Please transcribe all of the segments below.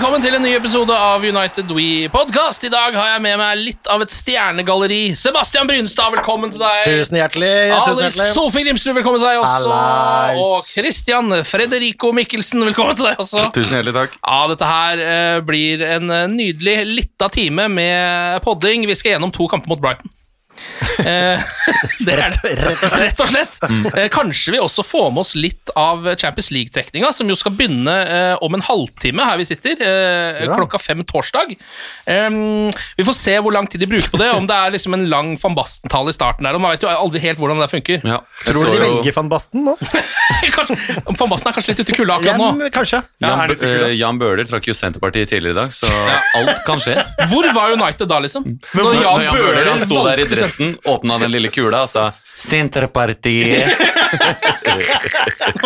Velkommen til en ny episode av United We Podcast. I dag har jeg med meg litt av et stjernegalleri. Sebastian Brynstad, velkommen til deg. Tusen hjertelig. Ali. Sofie Grimsrud, velkommen til deg også. Allais. Og Christian Frederico Mikkelsen, velkommen til deg også. Tusen hjertelig takk. Ja, dette her eh, blir en eh, nydelig lita time med podding. Vi skal gjennom to kamper mot Brighton. Eh, det er det. Rett og slett. Eh, kanskje vi også får med oss litt av Champions League-trekninga, som jo skal begynne eh, om en halvtime her vi sitter, eh, klokka fem torsdag. Vi får se hvor lang tid de bruker på det, om det er liksom en lang van Basten-tale i starten der, og man vet jo aldri helt hvordan det funker. Tror du de velger van Basten nå? kanskje, van Basten er kanskje litt ute i kulda akkurat nå. Ja, kanskje. Jan, ja, Jan Bøhler trakk jo Senterpartiet tidligere i dag, så alt kan skje. Hvor var United da, liksom? Når Når Jan Jan Bøhler sto der i valgte dressen, åpna den lille kula og sa 'Senterpartiet'.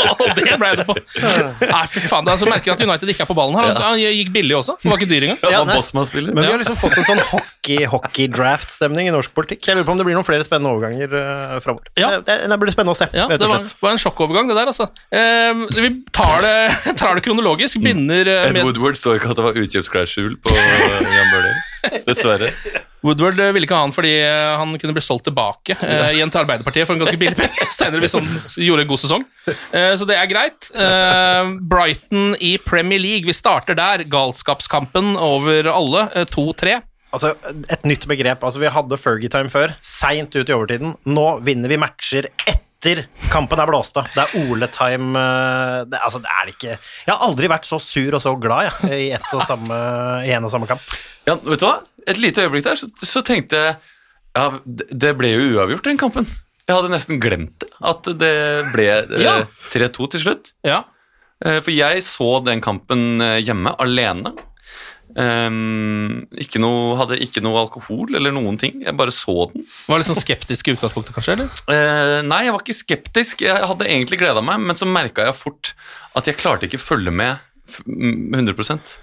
Og det ble det på. Nei, fy faen. Det er så merker jeg at United ikke er på ballen her. Han, gikk billig også. Det var ikke dyr engang. Ja, Men vi har liksom fått en sånn hockey- hockey-draft-stemning i norsk politikk. Jeg lurer på om det blir noen flere spennende overganger uh, framover. Ja. Det, det blir spennende å se, Ja, det var, var en sjokkovergang, det der, altså. Eh, vi tar det, tar det kronologisk. Begynner eh, Ed Woodward så ikke at det var utkjøpsklausul på Jan Bøhler. Dessverre. Woodward eh, ville ikke ha han fordi eh, han kunne bli solgt tilbake eh, igjen til Arbeiderpartiet for en ganske billig penge senere hvis han gjorde en god sesong. Eh, så det er greit. Eh, Brighton i Premier League, vi starter der. Galskapskampen over alle. eh, 2-3. Altså, et nytt begrep. Altså, vi hadde Fergie-time før, seint ut i overtiden. Nå vinner vi matcher etter kampen er blåst av. Det er Ole-time eh, det, Altså, det er ikke Jeg har aldri vært så sur og så glad, jeg, i, ett og samme, i en og samme kamp. Ja, vet du hva? Et lite øyeblikk der, så, så tenkte jeg ja, det ble jo uavgjort, den kampen. Jeg hadde nesten glemt det, at det ble eh, Ja. 3-2 til slutt. Ja. Eh, For jeg så den kampen eh, hjemme, alene. Um, ikke noe, hadde ikke noe alkohol eller noen ting. Jeg bare så den. Var litt sånn skeptisk i utgangspunktet, kanskje? eller? Uh, nei, jeg var ikke skeptisk. Jeg hadde egentlig gleda meg, men så merka jeg fort at jeg klarte ikke følge med 100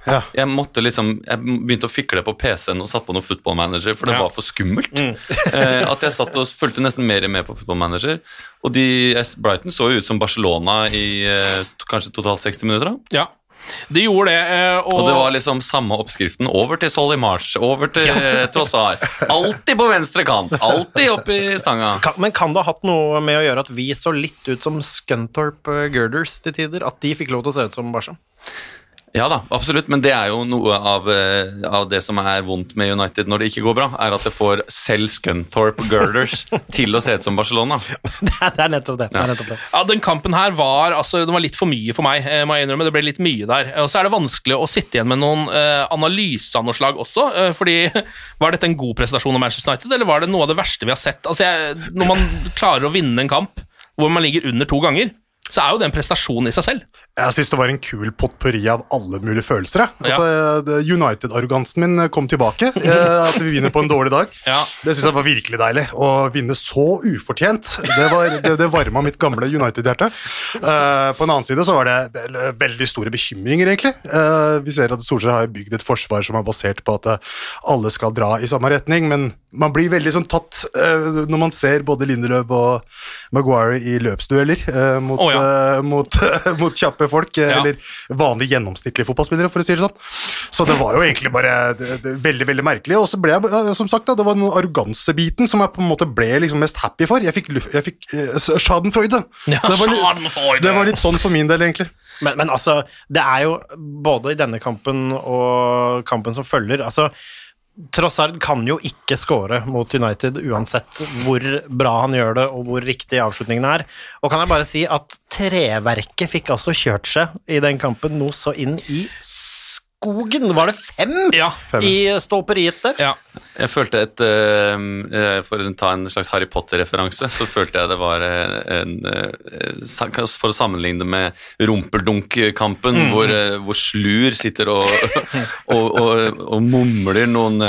Ja. Jeg måtte liksom Jeg begynte å fikle på PC-en og satt på noe Football Manager, for det Ja. var for skummelt. eh, at jeg satt og fulgte nesten mer med på Football Manager. Og de, Brighton så jo ut som Barcelona i eh, kanskje totalt 60 minutter. da Ja. De gjorde det, eh, og, Og det var liksom samme oppskriften. Over til Solly March, over til ja. Trossar. Alltid på venstre kant. Alltid opp i stanga. Kan, men kan det ha hatt noe med å gjøre at vi så litt ut som Scunthorpe eh, Girders til tider? At de fikk lov til å se ut som Barca? Ja da, absolutt, men det er jo noe av, eh, av det som er vondt med United når det ikke går bra, er at det får selv Scunthorpe Girders til å se ut som Barcelona. det, er, nettopp det. det, er nettopp det. Ja, Den kampen her var altså, den var litt for mye for meg. eh, må jeg innrømme, Det ble litt mye der. Og så er det vanskelig å sitte igjen med noen uh, analyse av noe slag også. uh, fordi Var dette en god prestasjon av Manchester United, eller var det noe av det verste vi har sett? Altså, jeg, Når man klarer å vinne en kamp hvor man ligger under to ganger så er jo det en prestasjon i seg selv. Jeg syns det var en kul potpurri av alle mulige følelser. Altså, ja. United-arrogansen min kom tilbake. eh, At vi vinner på en dårlig dag. Ja. Det syns jeg var virkelig deilig. Å vinne så ufortjent, det, var, det, det varma mitt gamle United-hjerte. Uh, på en annen side så var det, veldig store bekymringer, egentlig. Uh, vi ser at Solskjær har bygd et forsvar som er basert på at eh, alle skal dra i samme retning, men man blir veldig sånn tatt uh, når man ser både Lindeløv og Maguire i løpsdueller eh, mot, oh, ja. Eh, mot, mot kjappe folk, eh, Ja. eller vanlige gjennomsnittlige fotballspillere, for å si det sånn. Så det var jo egentlig bare det, det, veldig veldig merkelig. Og så ble jeg, som sagt, da, det var den arrogansebiten som jeg på en måte ble liksom mest happy for. Jeg fikk, jeg fikk uh, schadenfreude. Ja, det, var litt, schadenfreude. det var litt sånn for min del, egentlig. Men, men altså, det er jo både i denne kampen og kampen som følger altså, Trossard kan jo ikke score mot United uansett hvor bra han gjør det, og hvor riktig avslutningen er. Og kan jeg bare si at treverket fikk altså kjørt seg i den kampen noe så inn i skogen. Var det fem, Ja. i stolperiet der? Ja. Jeg følte et eh, eh, For å ta en slags Harry Potter-referanse, så følte jeg det var eh, en eh, For å sammenligne det med rumpeldunk-kampen, Mm. hvor, hvor Slur sitter og, og, og, og mumler noen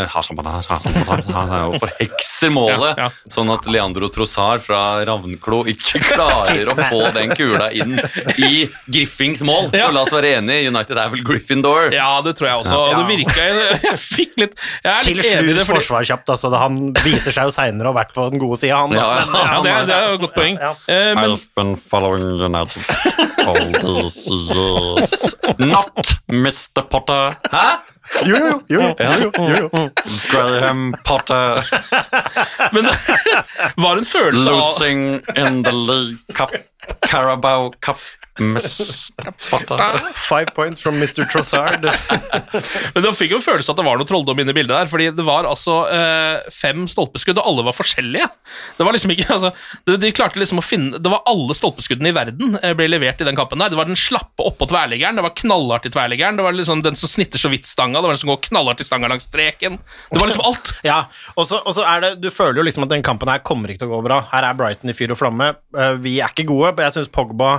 Og forhekser målet, Ja, ja. sånn at Leandro Trossar fra Ravnklo ikke klarer å få den kula inn i Griffings mål. Ja. Og la oss være enige, United er vel Gryffindor. ja, det tror jeg også. Og det virka Jeg fikk litt Jeg er litt enig i fordi- forsvar kjapt, altså, han viser seg jo seinere å ha vært på den gode sida, han. da. Ja, ja. Men, Ja, det er, det er jo et godt poeng. Ja. Eh, men been following United all these years. Not Mr. Potter. Hæ? Jo, jo, jo. jo, jo, jo, jo. Graham Potter Men det var en følelse av losing in the League Cup, Carabao Cup. Five points from Mr. Trossard. Men det fikk jo følelsen at det var noe trolldom inne i bildet der, fordi det var altså eh, fem stolpeskudd, og alle var forskjellige. Det var liksom ikke, altså, de, de klarte liksom å finne Det var alle stolpeskuddene i verden eh, ble levert i den kampen der. Det var den slappe oppå tverrliggeren, det var knallhardt i tverrliggeren, det var liksom den som snitter så vidt stanga, det var den som går knallhardt i stanga langs streken. Det var liksom alt. Ja, og så og så er det Du føler jo liksom at den kampen her kommer ikke til å gå bra. Her er Brighton i fyr og flamme. Eh, Vi er ikke gode, men jeg syns Pogba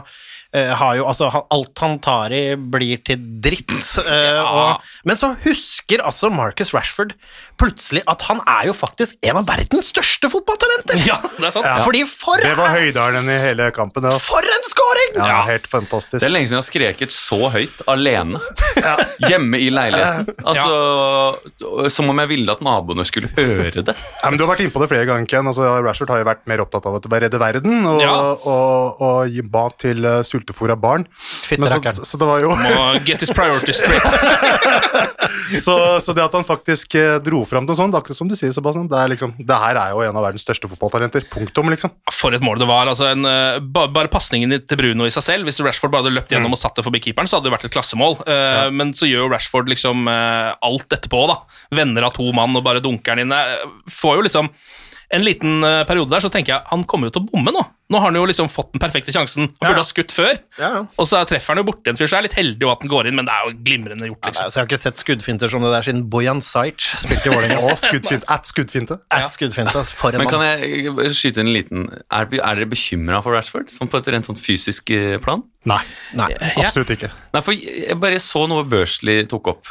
har jo Altså, han, alt han tar i, blir til dritt. Ja. og, men så husker altså Marcus Rashford plutselig at han er jo faktisk en av verdens største fotballtalenter! Ja, det er sant. Fordi for, Det var høydalen i hele kampen. Altså. for en scoring! ja, helt fantastisk. Det er lenge siden jeg har skreket så høyt alene. Hjemme i leiligheten. Altså, Som om jeg ville at naboene skulle høre det. Ja, men Du har vært inne på det flere ganger, Ken. Altså, Rashford har jo vært mer opptatt av å redde verden og, Ja. og, og gi mat til uh, sultefòra barn. Men så, så, så det var jo get his priorities straight. så, så det at han faktisk eh, dro fram til sånn, det akkurat som du sier, Sebastian, det, er liksom, det her er jo en av verdens største fotballtalenter. Punktum, liksom. For et mål det var. altså en, eh, Bare pasningen til Bruno i seg selv. Hvis Rashford bare hadde løpt gjennom og satt det forbi keeperen, så hadde det vært et klassemål. Ja. Men så gjør jo Rashford liksom eh, alt etterpå. da Venner av to mann og bare dunker den inn. Eh, Får jo liksom en liten eh, periode der så tenker jeg han kommer jo til å bomme nå. Nå har han jo liksom fått den perfekte sjansen. Han burde ha skutt før. Ja, ja. Og så treffer han jo borti en fyr, så er litt heldig at den går inn, men det er jo glimrende gjort. Nei, liksom så jeg har ikke sett skuddfinter som det der siden Bojan Sajic spilte i Vålerenga. Og Skuddfint, At skuddfinte. At skuddfinte. For en Men kan jeg skyte inn en liten Er, er dere bekymra for Rashford, sånn på et rent sånn fysisk eh, plan? Nei, Nei. absolutt ikke. Nei, for jeg bare så noe Børsley tok opp.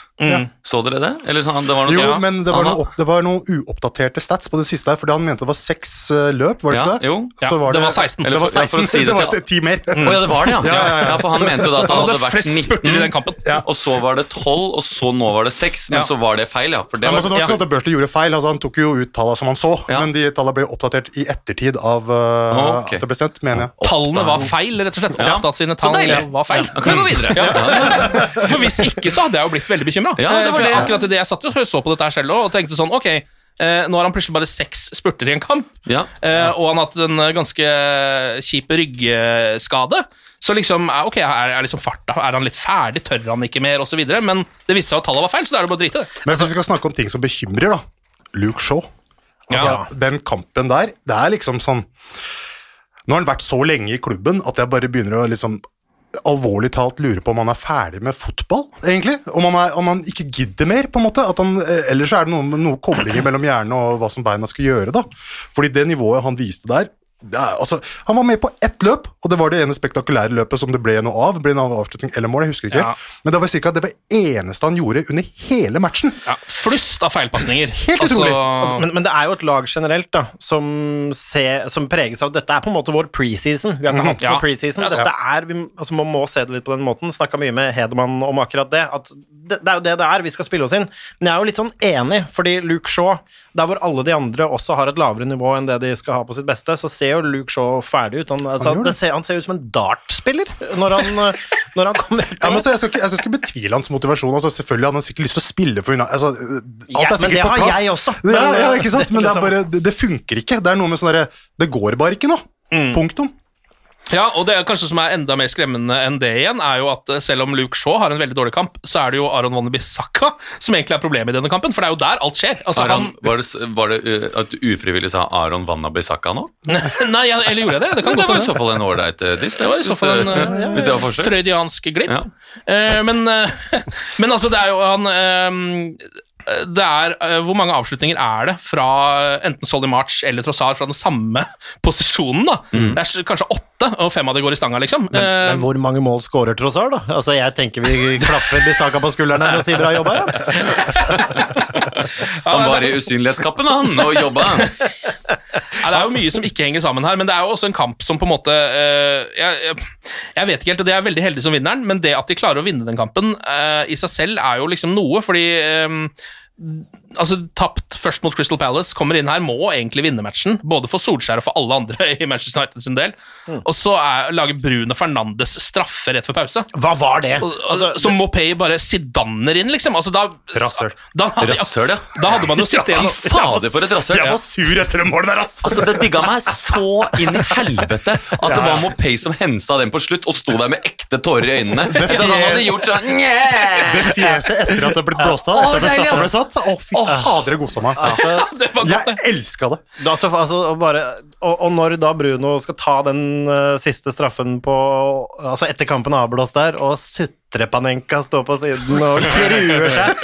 Så dere det? Eller sånn, det var noe Jo, sånn- men det var, Han noe opp, det var noen uoppdaterte stats på det siste her, fordi han mente det var seks eh, løp, var det Ja, ikke det? jo. Så var det, det var 16. Det var Eller for- ja, for å 16, si det det var ti mer. Å ja, det var det, ja. Ja, ja, ja. For han mente jo da at han hadde hadde vært flest spurter i den kampen. og så var det 12, og så nå var det 6, men Ja. så var det feil, ja. For det Ja, men var, altså, det var ikke sånn at Børsli gjorde feil, altså, han tok jo ut tallene som han så, Ja. men de tallene ble oppdatert i ettertid av eh, Ok. at det ble sendt, mener jeg. Tallene var feil, rett og slett. Ja. Opptatt sine tall var feil. Da kan vi gå videre. Ja. For hvis ikke, så hadde jeg jo blitt veldig bekymra. Ja, det var det. akkurat det jeg satt og så på dette selv og tenkte sånn Ok, eh, nå har han plutselig bare seks spurter i en kamp, Ja. eh, og han har hatt en eh, ganske kjip ryggskade. Så liksom, eh, ok, er, er liksom farta Er han litt ferdig? Tør han ikke mer? osv. men det viste seg at tallet var feil, så da er det bare å drite i det. Men hvis vi skal snakke om ting som bekymrer, da. Luke Shaw. Altså, Ja. Den kampen der, det er liksom sånn Nå har han vært så lenge i klubben at jeg bare begynner å liksom alvorlig talt lurer på om han er ferdig med fotball, egentlig. Om han, er, om han ikke gidder mer, på en måte. Han, eh, ellers er det noe, noe koblinger mellom hjernen og hva som beina skal gjøre, da. Fordi det nivået han viste der, det er, altså, Han var med på ett løp, og det var det ene spektakulære løpet som det ble noe av. Ble en avslutning eller mål, jeg husker ikke. Ja. Men det var cirka det var eneste han gjorde under hele matchen. Ja, flust av feilpasninger. Helt utrolig. Altså, men, men det er jo et lag generelt da, som, se, som preges av Dette er på en måte vår preseason. Vi har ikke hatt Ja. noe preseason. Ja, ja. Dette er, vi, altså, Man må se det litt på den måten. Snakka mye med Hedemann om akkurat det. At det, det er jo det det er. Vi skal spille oss inn. Men jeg er jo litt sånn enig, fordi Luke Shaw, der hvor alle de andre også har et lavere nivå enn det de skal ha på sitt beste, så ser jo Luke Shaw ferdig ut. Han, altså, han, det. det ser, han ser ut som en dartspiller når han, når han kommer ut. Ja, men så jeg, skal ikke, jeg skal ikke betvile hans motivasjon. Altså, selvfølgelig hadde han sikkert lyst til å spille for United. Altså, alt Ja, er men det på har jeg også. Ja, Men, ja, eh, ikke sant? det- Men det, er liksom- bare, det, det funker ikke. Det er noe med sånn derre Det går bare ikke nå. Mm. Punktum. Ja, og det er kanskje som er enda mer skremmende enn det igjen, er jo at eh, selv om Luke Shaw har en veldig dårlig kamp, så er det jo Aron Wannabe-Saka som egentlig er problemet i denne kampen, for det er jo der alt skjer. Altså, Aron, han, var, det, var det uh, at du ufrivillig sa Aron Wannabe-Saka nå? Nei, ja, eller gjorde jeg det? Det kan Men det var i så fall en ålreit uh, diss. Det var i så fall en eh, Hvis det var freudiansk glipp. Ja. Eh, men, uh, men altså, det er jo han eh, det er, eh, Hvor mange avslutninger er det fra eh, enten Solly March eller Trossard fra den samme posisjonen? da? Det er kanskje åtte, og fem av de går i stanga, liksom. Men, uh, men hvor mange mål skårer Trossard, da? Altså, jeg tenker vi klapper Bisaka på skulderen og sier bra jobba. Ja. Han var i usynlighetskappen, han, og jobba. Ja, det er jo mye som ikke henger sammen her, men det er jo også en kamp som på en måte eh, jeg, jeg, vet ikke helt, og det er veldig heldig som vinneren, men det at de klarer å vinne den kampen eh, i seg selv er jo liksom noe, fordi eh, Altså, Tapt først mot Crystal Palace, kommer inn her, må egentlig vinne matchen. Både for Solskjær og for alle andre i Manchester United sin del. Og så er, lager Bruno Fernandes straffe rett før pause. Hva var det? Og, altså, så Mopay bare sidanner inn, liksom. Altså, da, Rasshøl. Da, hadde- Rasshøl, ja. Da hadde man jo sittet igjen og fader, for et rasshøl. Jeg var sur etter det målet der, ass! Altså, Det digga meg så inn i helvete at det var Mopay som hensa den på slutt og sto der med ekte tårer i øynene. Hadde gjort sånn! Det fjeset etter at det ble blåst av, etter at straffa ble ass. Satt. Å, fy fader, det gosa meg. Altså, Jeg elska det. Altså, altså, bare, og, og når da Bruno skal ta den uh, siste straffen på Altså etter kampen avblåst der, og Sutrepanenka står på siden og gruer seg,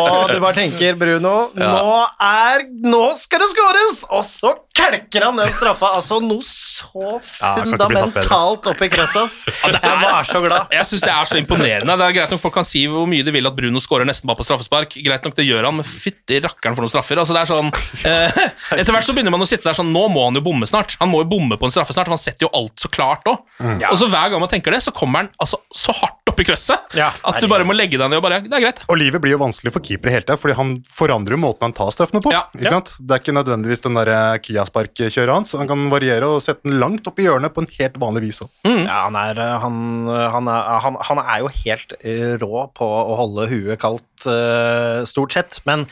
og du bare tenker, Bruno, nå er Nå skal det skåres! Og så kelker han den straffa. Altså noe så Ja, fundamentalt opp i gresset. Jeg var så glad. Jeg syns det er så imponerende. Det er Greit nok folk kan si hvor mye de vil at Bruno skårer nesten bare på straffespark. Greit nok det gjør han, men fytti rakkeren for noen straffer. Altså det er sånn eh, Etter hvert så begynner man å sitte der sånn Nå må han jo bomme snart. Han må jo bomme på en straffe snart, for han setter jo alt så klart òg. Og så hver gang man tenker det, så kommer han altså så hardt opp i krøsset Ja, at du bare må legge deg ned og bare Det er greit. Og livet blir jo vanskelig for keepere hele tida, fordi han forandrer jo måten han tar straffene på. Ja, ikke ja. sant? Det er ikke nødvendigvis den der Kia-sparkkjøret hans. Han kan variere og sette den langt opp i hjørnet på en helt vanlig vis. Mm. Ja, han er, eh, han, han, er, han, han er jo helt eh, rå på å holde huet kaldt, eh, stort sett. Men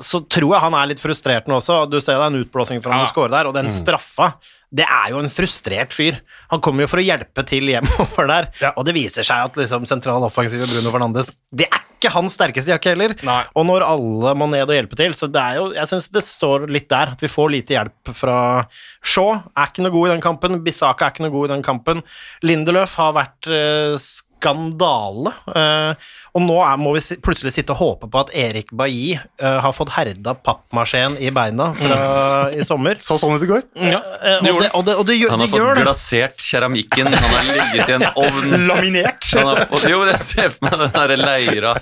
så tror jeg han er litt frustrert nå også. Du ser det er en utblåsning for han Ja. score der, og den straffa Det er jo en frustrert fyr. Han kommer jo for å hjelpe til hjemover der, Ja. og det viser seg at liksom sentral offensiv Bruno Fernandes Det er ikke hans sterkeste jakke heller. Nei. Og når alle må ned og hjelpe til, så det er jo Jeg syns det står litt der, at vi får lite hjelp fra Shaw. Er ikke noe god i den kampen. Bisaka er ikke noe god i den kampen. Lindeløf har vært eh, skandale. Eh, og nå er, må vi plutselig sitte og håpe på at Erik Bailly eh, har fått herda pappmasjeen i beina fra i sommer. Så sånn ut i går. Ja, Eh, og, det, og, det, og det gjør, Han har fått det. glasert keramikken, han har ligget i en ovn. Laminert. Han har fått, jo, jeg ser for meg den derre leira.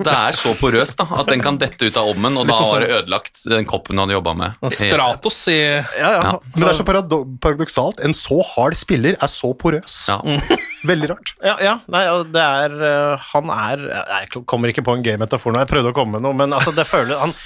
Det er så porøst da, at den kan dette ut av ovnen, og da sånn har det ødelagt den koppen du hadde jobba med. Stratos i Ja, ja. Ja. Men det er så paradoksalt. En så hard spiller er så porøs. Ja. Veldig rart. Ja, ja nei, det er øh, Han er Jeg kommer ikke på en gøy metafor nå, jeg prøvde å komme med noe, men altså, det føler han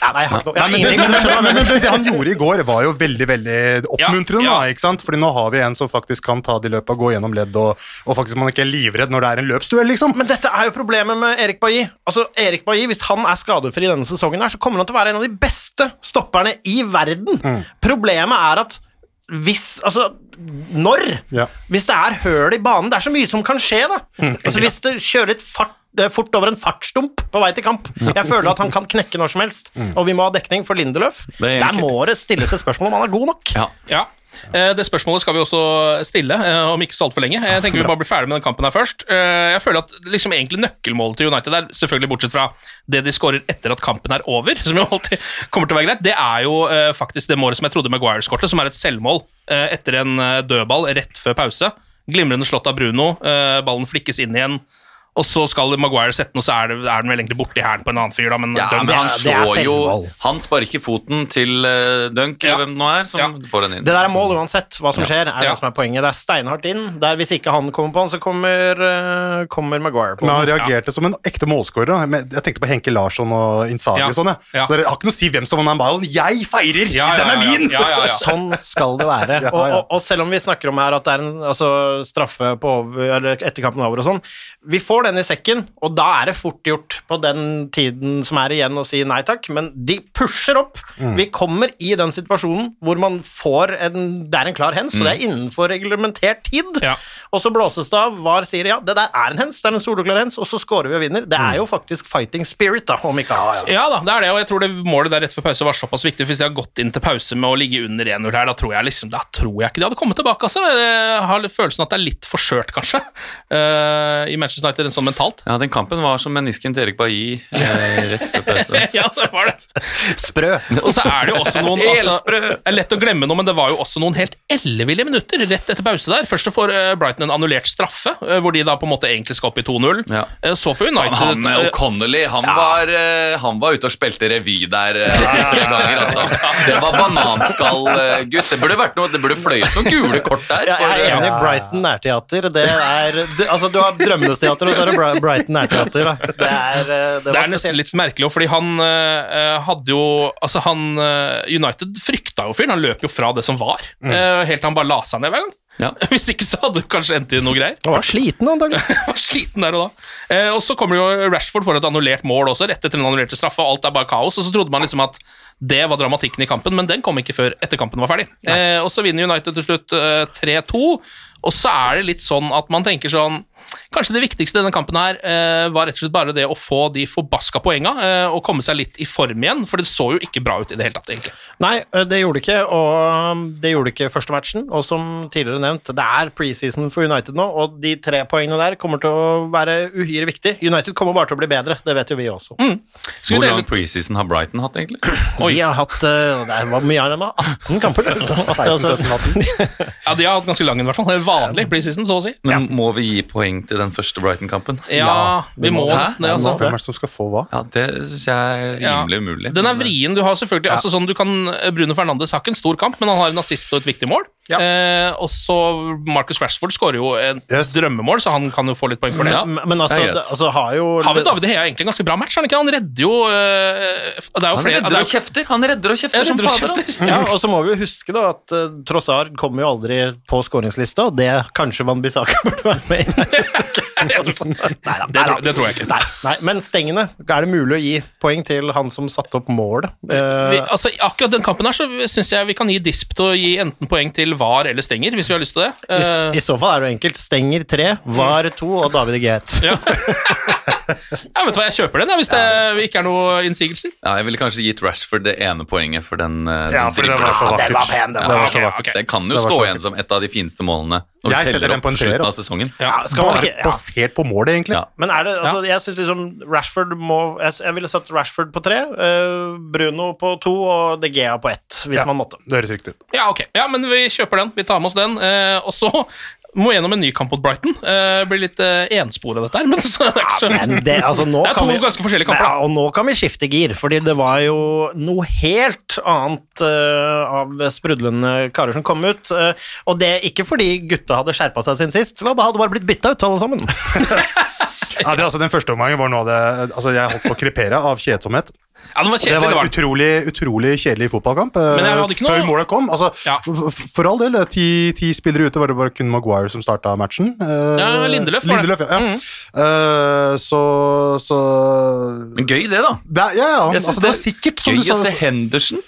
ja, nei, jeg har ikke noe Nei, det, men, men det han gjorde i går, var jo veldig veldig oppmuntrende. Ja, ja. Da? Fordi nå har vi en som faktisk kan ta de løpa, gå gjennom ledd, og, og faktisk man ikke er livredd når det er en løpsduell, liksom. Men dette er jo problemet med Erik Bailly. Altså, Erik Bailly, Hvis han er skadefri denne sesongen, her, så kommer han til å være en av de beste stopperne i verden. Problemet er at hvis Altså, når? Ja. Hvis det er høl i banen Det er så mye som kan skje, da. Altså, Hvis det kjører litt fart er fort over en fartsdump på vei til kamp. Jeg føler at han kan knekke når som helst, og vi må ha dekning for Lindeløf. Er Der må det stilles et spørsmål om han er god nok. Ja. Ja. Eh, Det spørsmålet skal vi også stille eh, om ikke så altfor lenge. Jeg tenker vi bare blir ferdig med den kampen her først. Eh, Jeg føler at liksom egentlig nøkkelmålet til United er selvfølgelig bortsett fra det de skårer etter at kampen er over, som jo alltid kommer til å være greit, det er jo faktisk det målet som jeg trodde Maguire skårte, som er et selvmål etter en dødball rett før pause. Glimrende slått av Bruno. Ballen flikkes inn igjen. Og så skal Maguire sette den, og så er, det, er den vel egentlig borti hælen på en annen fyr, da, men Ja, men han det slår jo. Han sparker foten til uh, Dunk, Ja. hvem det nå er, som Ja. får den inn. Det der er mål uansett hva som skjer, er Ja. det som er poenget. Det er steinhardt inn. Der Hvis ikke han kommer på han, så kommer, uh, kommer Maguire på Men han reagerte som en ekte målskårer. da. Jeg tenkte på Henke Larsson og Insagi Ja. og sånn. Så dere har ikke noe å si hvem som vant den ballen. Jeg feirer! Ja, ja, Den er min! Ja, ja, ja. Sånn skal det være. Ja, Og, ja. og, og selv om vi snakker om her at det er en altså, straffe på over, eller etter kampen er over og sånn, vi får den i sekken, og da er det fort gjort på den tiden som er igjen å si nei takk, men de pusher opp. Mm. Vi kommer i den situasjonen hvor man får en Det er en klar hens, og det er innenfor reglementert tid. Mm. Ja. Og så blåses det av. VAR sier ja, det der er en hens, det er en soloklar hens, og så scorer vi og vinner. Det Mm. er jo faktisk fighting spirit, da, om ikke annet. Ja da, det er det, og jeg tror det målet der rett før pause var såpass viktig. for Hvis de har gått inn til pause med å ligge under 1-0 her, da tror jeg liksom, da tror jeg ikke de hadde kommet tilbake. altså. Jeg har følelsen at det er litt for skjørt, kanskje, uh, i Manchester United, en sånn mentalt. Ja, den kampen var som menisken til Erik Bailly eh, ja, det var det. Sprø. Og så er det jo også noen altså, er lett å glemme noe, men det var jo også noen helt elleville minutter rett etter pause der. Først så får eh, Brighton en annullert straffe, eh, hvor de da på en måte egentlig skal opp i 2-0. Ja. Eh, Så får United han han O'Connolly han, var, eh, han var ute og spilte revy der Ja, tre ganger. Altså. Det var bananskall, eh, gutt. Det burde vært noe, det burde fløyet noen gule kort der. Ja, for, jeg er eh, enig. Brighton nærteater. Det er du, Altså, du har Drømmenes teater, og så er det Brighton nærteater. Da. Det er eh, Det Det er nesten litt merkelig, fordi han uh, hadde jo Altså, han uh, United frykta jo fyren. Han løp jo fra det som var, uh, helt til han bare la seg ned hver gang. Ja. Hvis ikke så hadde det kanskje endt i noe greier. Han var sliten, antagelig. var sliten der og da. Eh, og så kommer jo Rashford for et annullert mål også, rett etter den annullerte straffa, alt er bare kaos. Og så trodde man liksom at det var dramatikken i kampen, men den kom ikke før etter kampen var ferdig. Eh, og så vinner United til slutt eh, 3-2, og så er det litt sånn at man tenker sånn Kanskje det viktigste i denne kampen her eh, var rett og slett bare det å få de forbaska poenga eh, og komme seg litt i form igjen, for det så jo ikke bra ut i det hele tatt, egentlig. Nei, eh, det gjorde det ikke, og um, det gjorde ikke første matchen. Og som tidligere nevnt, det er preseason for United nå, og de tre poengene der kommer til å være uhyre viktig. United kommer bare til å bli bedre, det vet jo vi også. Mm. Hvor lang preseason har Brighton hatt, egentlig? De har hatt eh, Det var mye av dem, da. 18 kamper. 16, 17, 18. Ja, de har hatt ganske lang en, i hvert fall. Det er Vanlig preseason, så å si. Men må vi gi poeng til den første Brighton-kampen? Ja, vi må nesten det, altså. Hvem er det som skal få hva? Ja, det syns jeg er Ja. rimelig umulig. Den er vrien. Du har selvfølgelig altså sånn, du kan, Bruno Fernandes har ikke en stor kamp, men han har en assist og et viktig mål. Eh, og så Marcus Rashford skårer jo et Yes. drømmemål, så han kan jo få litt poeng for det. Ja. Men altså, Det altså har jo Har vi David Hea egentlig en ganske bra match? Han ikke? Han redder jo uh, Det er jo Han flere redder er jo- kjefter Han redder og kjefter redder som fader. og fader. Ja, og så må vi jo huske da at uh, Trossard kommer jo aldri på skåringslista, og det kanskje Van Bissaka burde være med i det stykket. Det tror- det tror jeg ikke. Nei, nei, men stengene, er det mulig å gi poeng til han som satte opp mål vi, Uh, altså, Akkurat den kampen her så syns jeg vi kan gi disp til å gi enten poeng til VAR eller Stenger, hvis vi har lyst til det. i, Eh, I så fall er det enkelt. Stenger tre, VAR to og David Geet. ja. ja, vet du hva, jeg kjøper den, ja, hvis det ikke er noe innsigelser. Ja, jeg ville kanskje gitt Rashford det ene poenget for den, eh, Ja, den for det var så vakkert. Det var pen, var var så ok, vakkert. ok. Det kan jo Det stå igjen som et av de fineste målene når Jeg du setter teller den opp på en slutten av altså. sesongen. Ja. Bare ikke, ja. basert på målet, egentlig. Ja. Men er det, altså, jeg synes liksom Rashford må Jeg, jeg ville satt Rashford på tre, uh, Bruno på to og De Gea på ett, hvis Ja, man måtte. Det høres riktig ut. Ja, ok. Ja, men vi kjøper den. Vi tar med oss den. Uh, og så må gjennom en ny kamp mot Brighton. Uh, blir litt uh, enspor dette her, men så det er ikke så Men det, altså, nå Det er to vi, ganske forskjellige kamper. Ja, og nå kan vi skifte gir, fordi det var jo noe helt annet uh, av sprudlende karer som kom ut. Uh, og det ikke fordi gutta hadde skjerpa seg siden sist, det hadde bare blitt bytta ut, alle sammen. Ja, det, altså, den første omgangen var noe av det altså, Jeg holdt på å krepere av kjedsomhet. Ja, det var Det var Det en utrolig, utrolig kjedelig fotballkamp eh, noe- før målet kom. Altså, Ja. For all del, ti, ti spillere ute var det bare kun Maguire som starta matchen. Eh, Ja, Lindeløf var det. Ja. Mm. Eh, så, så Men gøy det, da. det, er- Ja, ja, altså, det var sikkert som Gøy du sa. å se Henderson.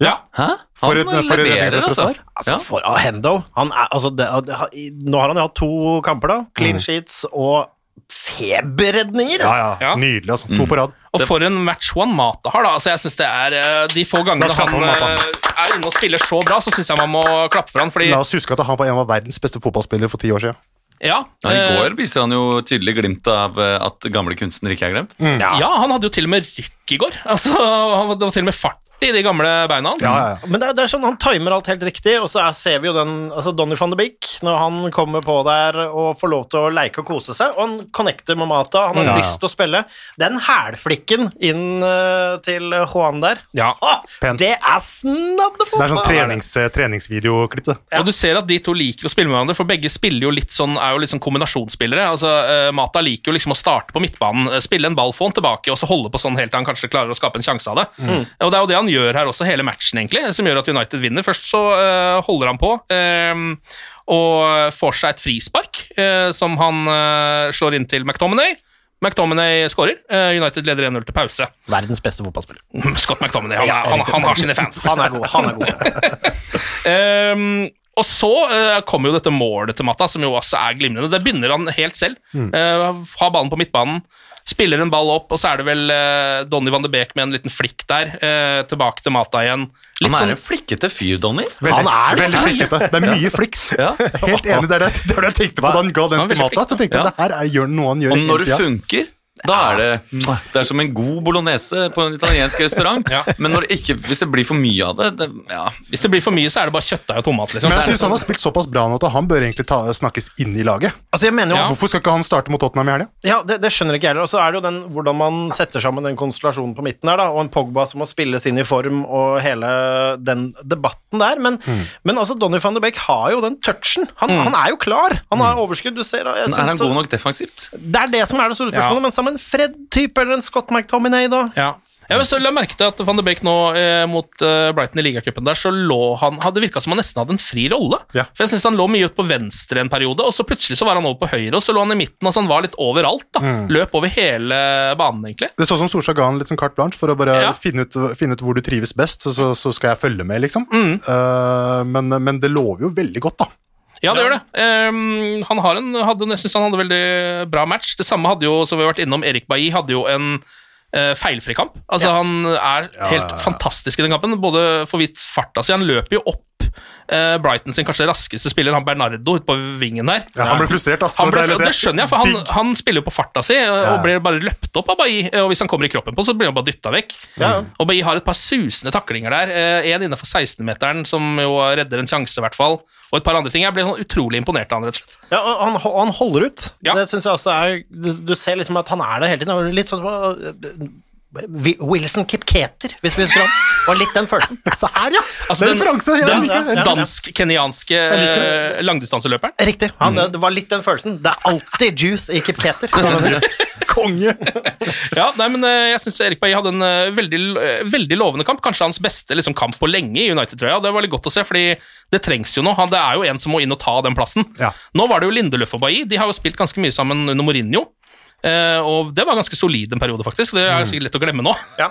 Ja. Hæ? For Han et- for leverer, et altså. Altså, Ja. for ah, Hendo han er, altså, det, det, Nå har han jo hatt to kamper, da. Clean sheets og feberredninger. Ja, ja. Ja. Nydelig, altså. To på rad. Og for en match one Mata har, da. Altså, jeg synes det er eh, De få gangene han Mata. eh, er inne og spiller så bra, så syns jeg man må klappe for han, fordi La oss huske at han var en av verdens beste fotballspillere for ti år siden. Ja, Ja, I eh, går viser han jo tydelig glimt av eh, at gamle kunstnere ikke er glemt. ja, han hadde jo til og med rykk i går. Altså, han- det var til og med fart i de gamle beina hans. Ja, ja, ja. Men det er, det er sånn, han timer alt helt riktig, og så er, ser vi jo den altså Donny van de Beek når han kommer på der og får lov til å leke og kose seg, og han connecter med Mata, han har Ja, ja. lyst til å spille. Den hælflikken inn uh, til Juan der, Ja. ah, det er snaddefotball! Det er sånn trenings, eh, treningsvideoklipp, det. Og du ser at de to liker å spille med hverandre, for begge spiller jo litt sånn, er jo litt sånn kombinasjonsspillere. Altså, uh, Mata liker jo liksom å starte på midtbanen, spille en ball, få den tilbake, og så holde på sånn helt til han kanskje klarer å skape en sjanse av det. Og det er jo det han gjør her også, hele matchen, egentlig, som gjør at United vinner. Først så uh, holder han på, uh, og får seg et frispark, uh, som han eh, slår inn til McTominay. McTominay skårer. United leder 1-0 til pause. Verdens beste fotballspiller. Scott McTominay, han, er, han, han har sine fans. Han er god, han er god. um, og så uh, kommer jo dette målet til Matta, som jo også er glimrende. Det begynner han helt selv. Eh, har ballen på midtbanen, spiller en ball opp, og så er det vel uh, Donny van de Beek med en liten flikk der. eh, tilbake til Mata igjen. Litt Han er sånn en flikkete fyr, Donny. Veldig, Han er det. veldig flikkete. Det er mye fliks. Helt enig. Det er det, det, er det jeg tenkte på da han ga den til Mata. Så tenkte jeg Ja. det her er gjør noe han gjør Og når det funker, da er det Det er som en god bolognese på en italiensk restaurant. Ja. Men når det ikke, hvis det blir for mye av det, det ja. Hvis det blir for mye, så er det bare kjøttdeig og tomat. liksom. Men jeg Det er han har spilt såpass bra nå at han bør egentlig ta, snakkes inn i laget. Altså, jeg mener jo Ja. Hvorfor skal ikke han starte mot Tottenham i helga? Ja, det, det skjønner ikke jeg heller. Og så er det jo den hvordan man setter sammen den konstellasjonen på midten her, da, og en Pogba som må spilles inn i form, og hele den debatten der. Men, Mm. men altså, Donny van de Beek har jo den touchen. Han, han er jo klar. Han har overskudd. Du ser, jeg Er han god nok defensivt? Det er det som er det store spørsmålet. Ja. Men sammen en Fred-type eller en Scott McTominay, da? Ja. Jeg vil så la merke til at Van de Beek nå eh, mot eh, Brighton i ligacupen der, så lå han hadde virka som han nesten hadde en fri rolle. Ja. For jeg synes han lå mye ut på venstre en periode, og så plutselig så var han over på høyre, og så lå han i midten, altså han var litt overalt. da. Mm. Løp over hele banen, egentlig. Det står som Solskjær ga han litt sånn carte blanche for å bare Ja. finne, ut, finne ut hvor du trives best, så, så, så skal jeg følge med, liksom. Mm. Uh, men, men det lover jo veldig godt, da. Ja, det gjør det. Um, han har en, hadde, jeg syns han hadde veldig bra match. Det samme hadde jo, som vi har vært innom, Erik Bailly hadde jo en uh, feilfri kamp. Altså, Han er helt fantastisk i den kampen, både for vidt farta si. Han løper jo opp Brighton sin kanskje raskeste spiller, han Bernardo, ute på vingen der. Ja, han ble frustrert, ass. Han ble, Det er det skjønner jeg, for han, han spiller jo på farta si og Ja. blir bare løpt opp av Bailly. Og hvis han kommer i kroppen på, så blir han bare dytta vekk. Og Bailly har et par susende taklinger der. Én En innenfor 16-meteren som jo redder en sjanse, i hvert fall. Og et par andre ting. Jeg ble sånn utrolig imponert av han, rett og slett. Ja, han, han holder ut. Ja. Det synes jeg også er Du, ser liksom at han er der hele tiden. Litt sånn som Wilson Kipketer, hvis vi husker han. Var litt den følelsen. Så her, ja! Altså, det den- en referanse. Jeg den liker dansk-kenyanske eh, langdistanseløperen. Riktig. Han, det, det var litt den følelsen. Det er alltid juice i Kipketer. Konge! Ja, nei, men eh, jeg syns Erik Bailly hadde en eh, veldig, veldig lovende kamp. Kanskje hans beste liksom, kamp på lenge i United-trøya. Det var litt godt å se, fordi det trengs jo nå. Det er jo en som må inn og ta den plassen. Ja. Nå var det jo Lindeløf og Bailly. De har jo spilt ganske mye sammen under Mourinho. Eh, og det var ganske solid en periode, faktisk. Det er sikkert lett å glemme nå. Ja.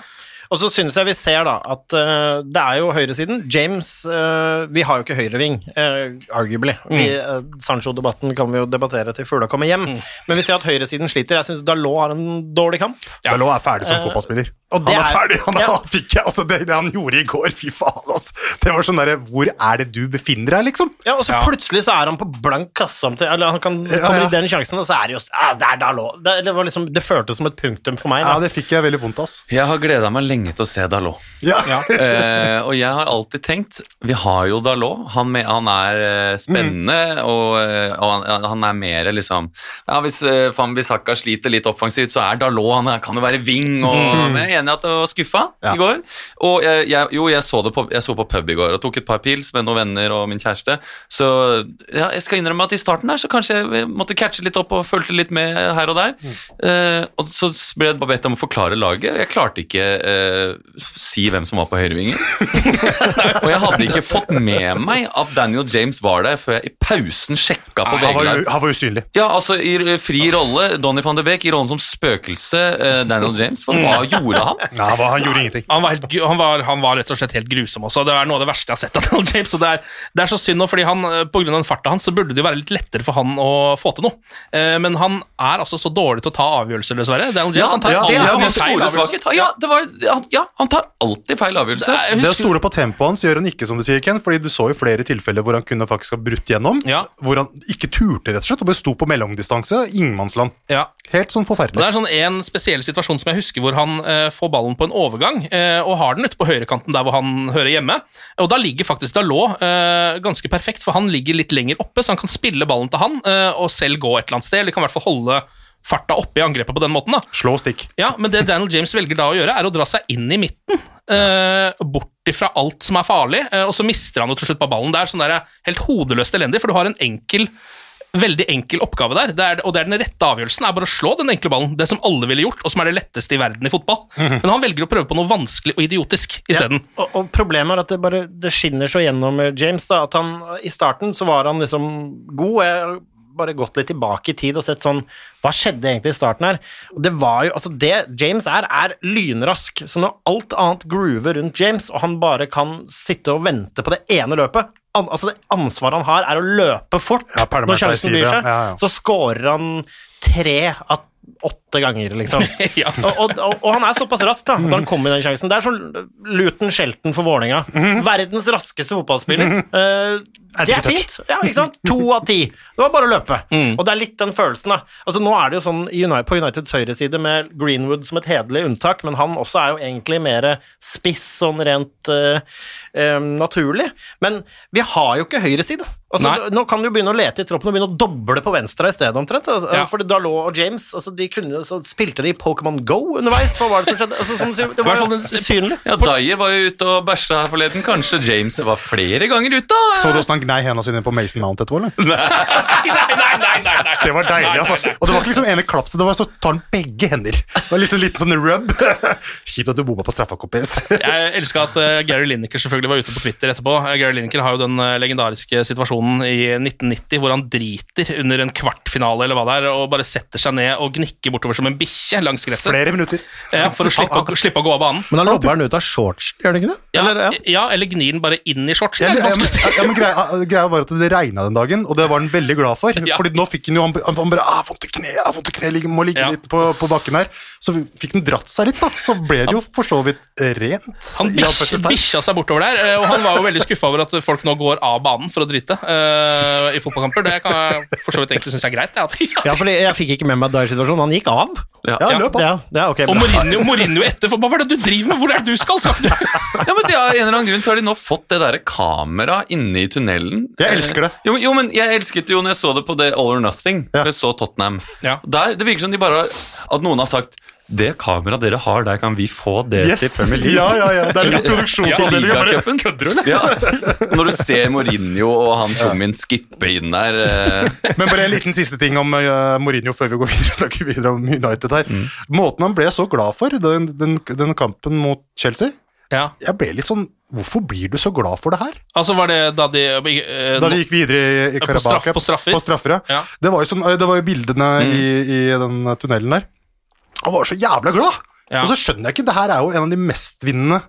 Og så synes jeg vi ser da at uh, det er jo høyresiden. James uh, Vi har jo ikke høyreving, uh, arguably. Mm. Sancho-debatten kan vi jo debattere til fugla kommer hjem. Men vi ser at høyresiden sliter. Jeg syns Dalot har en dårlig kamp. Dalot er ferdig som fotballspiller. og det Han er er- ferdig! Han Ja. han fikk jeg, altså, det, det han gjorde i går, fy faen, altså. Det var sånn derre Hvor er det du befinner deg, liksom? Ja, og så plutselig så er han på blank kasse om til Eller han kan, Ja, kommer ja. i den sjansen, og så er det jo ah, Det er Dalot. Det, det, var liksom, det føltes som et punktum for meg. Ja, det fikk jeg veldig vondt av. Jeg har gleda meg lenge til å se Dalot. Ja. eh, og jeg har alltid tenkt Vi har jo Dalot. Han, han er spennende, spennende, og, eh, og han, han er mer liksom ja, Hvis uh, Bissaka sliter litt offensivt, så er Dalot Han er, kan jo være wing. Og, mm. jeg er enig i at det var skuffa Ja. i går. Og jeg, jeg, jo, jeg så det på, jeg så på pub i går og tok et par pils med noen venner og min kjæreste. Så ja, jeg skal innrømme at i starten der så kanskje jeg måtte catche litt opp og fulgte litt med her og der. Eh, og så ble jeg bare bedt om å forklare laget. Jeg klarte ikke eh, si hvem som var på høyrevingen. og jeg hadde ikke fått med meg at Daniel James var der før jeg i pausen sjekka på Han VG. han var usynlig. Ja, altså I fri rolle, Donny van de Beek i rollen som spøkelse uh, Daniel James. For hva gjorde han? Nei, han, var, han gjorde ingenting. Han var, helt, han, var, han var rett og slett helt grusom også. Det er noe av det verste jeg har sett av Daniel James. Og det, er, det er så synd nå, fordi han, eh, på grunn av den farta hans så burde det jo være litt lettere for han å få til noe. Uh, men han er altså så dårlig til å ta avgjørelser, dessverre. Daniel James, Ja, han tar det alltid er feil hans store avgjørelser. svakhet. Ja, det var, han, ja, han tar alltid feil avgjørelse. Det er- Det å stole på tempoet hans gjør han ikke, som du sier, Ken. Fordi du så jo flere tilfeller hvor han kunne faktisk ha brutt gjennom. Ja. Hvor han ikke turte, rett og slett, og besto på mellomdistanse. Ingenmannsland. Ja. Helt sånn forferdelig. Det er sånn en spesiell situasjon som jeg husker hvor han eh, får ballen på en overgang eh, og har den ute på høyrekanten der hvor han hører hjemme. Og da ligger faktisk Dalot eh, ganske perfekt, for han ligger litt lenger oppe, så han kan spille ballen til han eh, og selv gå et eller annet sted, eller kan i hvert fall holde farta oppe i angrepet på den måten. da. Slå stikk. Ja, Men det Daniel James velger da å gjøre, er å dra seg inn i midten. Uh, bort ifra alt som er farlig, uh, og så mister han jo til slutt på ballen. Det er sånn der, helt hodeløst elendig, for du har en enkel veldig enkel oppgave der, det er, og det er den rette avgjørelsen er bare å slå den enkle ballen. Det som alle ville gjort, og som er det letteste i verden i fotball. Mhm. Men han velger å prøve på noe vanskelig og idiotisk isteden. Ja, og, og problemet er at det bare det skinner så gjennom James. da, at han I starten så var han liksom god. Jeg bare gått litt tilbake i tid og sett sånn Hva skjedde egentlig i starten her? Og det var jo, altså det James er, er lynrask. Så når alt annet groover rundt James, og han bare kan sitte og vente på det ene løpet an, altså Det ansvaret han har, er å løpe fort Ja, når sjansen byr seg. Ja, ja. Så scorer han tre av åtte ganger, liksom. Ja. og, og, og, han er såpass rask da, da han kommer i den sjansen. Det er sånn Luton Shelton for Vålerenga. Verdens raskeste fotballspiller. Eh, det er fint. Ja, ikke sant? To av ti. Det var bare å løpe. Og det er litt den følelsen, da. Altså, nå er det jo sånn United, på Uniteds høyreside med Greenwood som et hederlig unntak, men han også er jo egentlig mer spiss sånn rent uh, naturlig. Men vi har jo ikke høyreside. Altså, nå kan du begynne å lete i troppen og begynne å doble på venstre i stedet, omtrent. Ja. For Dalot og James altså, de kunne, så spilte de Pokémon Go underveis. Hva var det som skjedde? Altså, som, det var sånn usynlig. Ja, Dyer var jo ute og bæsja her forleden. Kanskje James var flere ganger ute? Så du åssen han gnei hendene sine på Mason Mount etterpå, eller? Nei, nei, nei, nei. Det var deilig, altså. Og det var ikke liksom ene klapset, det var så tar han begge hender. Det var liksom litt sånn rub. Kjipt at du bomma på straffa, kompis. Jeg elska at eh, Gary Lineker selvfølgelig var ute på Twitter etterpå. Eh, Gary Lineker har jo den eh, legendariske situasjonen i 1990 hvor han driter under en kvartfinale eller hva det er, og bare setter seg ned og gnikker bortover som en bikkje langs gresset. Flere minutter. Ja, for å slippe, å- slippe å gå av banen. Men da lobber han ut av shorts, gjør han ikke det? Ja, Eller, ja. ja, eller gnir den bare inn i shortsen. Ja, men, ja, men, ja, men greia, greia var at det regna den dagen, og det var han veldig glad for. Ja. Fordi nå fikk han jo Han, han bare ah, 'Vondt i kne, ah, vondt i kneet, må ligge Ja. litt på, på bakken her'. Så fikk han dratt seg litt, da. Så ble det jo for så vidt rent. Han bikkja seg bortover der, eh, og han var jo veldig skuffa over at folk nå går av banen for å drite uh, i fotballkamper. Det kan jeg for så vidt egentlig synes er greit. At, Ja, fordi jeg fikk ikke med meg Dyer-situasjonen. Han gikk av. Ja. Ja, løp av. Ja, det er ok. og. Mourinho, Mourinho etter, for hva er det du driver med? Hvor er det du skal? skal du? Ja, men det er, en eller annen grunn så har de nå fått det der kameraet inne i tunnelen. Jeg elsker det. Jo, men- jo, men jeg elsket det jo når jeg så det på det All or Nothing. Ja. Jeg så Tottenham. Ja. Der, det virker som de bare har, at noen har sagt det kameraet dere har der, kan vi få det Yes! til Premier League? Ja, ja, ja. Det er litt Til produksjonsavdeling. bare, Ligacupen. Kødder du, eller? Ja. Når du ser Mourinho og han tjommien skippe inn der eh, Men bare en liten siste ting om uh, Mourinho før vi går videre snakker videre om United her. Mm. Måten han ble så glad for den, den, den kampen mot Chelsea Ja. Jeg ble litt sånn Hvorfor blir du så glad for det her? Altså, var det da de eh, Da de gikk videre i, i På straff- på straffer? På straffer, ja. Ja. Det var jo sånn, det var jo bildene i, i den tunnelen der. Han var så jævla glad! Ja. Og så skjønner jeg ikke, det her er jo en av de mestvinnende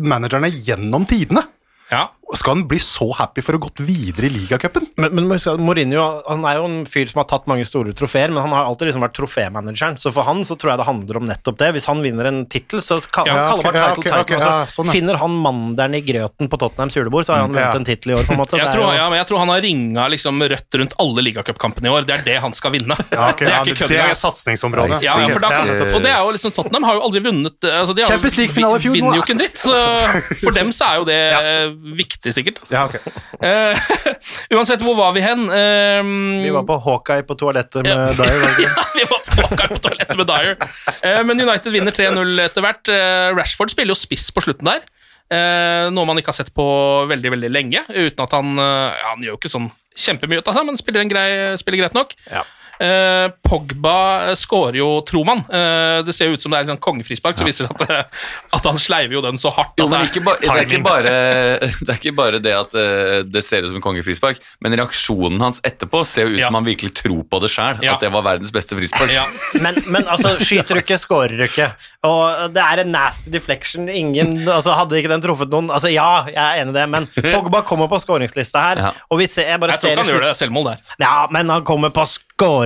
managerne gjennom tidene. Ja. Skal han bli så happy for å ha gått videre i ligacupen? Men, men Mourinho han er jo en fyr som har tatt mange store trofeer, men han har alltid liksom vært trofémanageren. Så for han så tror jeg det handler om nettopp det. Hvis han vinner en tittel, så kaller Ja, han kaller ok, man ja, title title. ok, altså, ja, sånn, ja. Finner han mandelen i grøten på Tottenhams julebord, så har han Ja. vunnet en tittel i år. på en måte. Jeg tror, jo- ja, men jeg tror han har ringa liksom rødt rundt alle ligacupkampene i år. Det er det han skal vinne. Det er ikke kødd det er satsingsområdet. Ja, Ja, og det er jo liksom Tottenham har jo aldri vunnet altså de har, Champions League-finale i fjor, Vinner jo ikke en dritt. Så for dem så er jo det eh, viktig, sikkert. Ja, ok. Eh, uansett, hvor var vi hen? Eh, Vi var på Hawkeye på toalettet med Dyer. var det ja, vi var på Hawkeye på toalettet med Dyer. Eh, men United vinner 3-0 etter hvert. Rashford spiller jo spiss på slutten der. Noe man ikke har sett på veldig veldig lenge. Uten at han ja, Han gjør jo ikke sånn kjempemye ut av seg, men spiller, en grei, spiller greit nok. Ja. Eh, Pogba skårer jo, tror man. Eh, det ser jo ut som det er en kongefrispark, kongefrispark, så viser det at, eh, at han sleiver jo den så hardt. Jo, at det er- ikke det, er ikke bare, det er ikke bare det at det ser ut som en kongefrispark, men reaksjonen hans etterpå ser jo ut Ja. som han virkelig tror på det sjøl, Ja. at det var verdens beste frispark. Ja. Men, men altså, skyter du ikke, skårer du ikke. Og det er en nasty deflection. Ingen, altså Hadde ikke den truffet noen Altså Ja, jeg er enig i det, men Pogba kommer på skåringslista her, Ja. og vi ser, jeg bare Jeg tror ser ikke han gjør det selvmål der. Ja, men han kommer på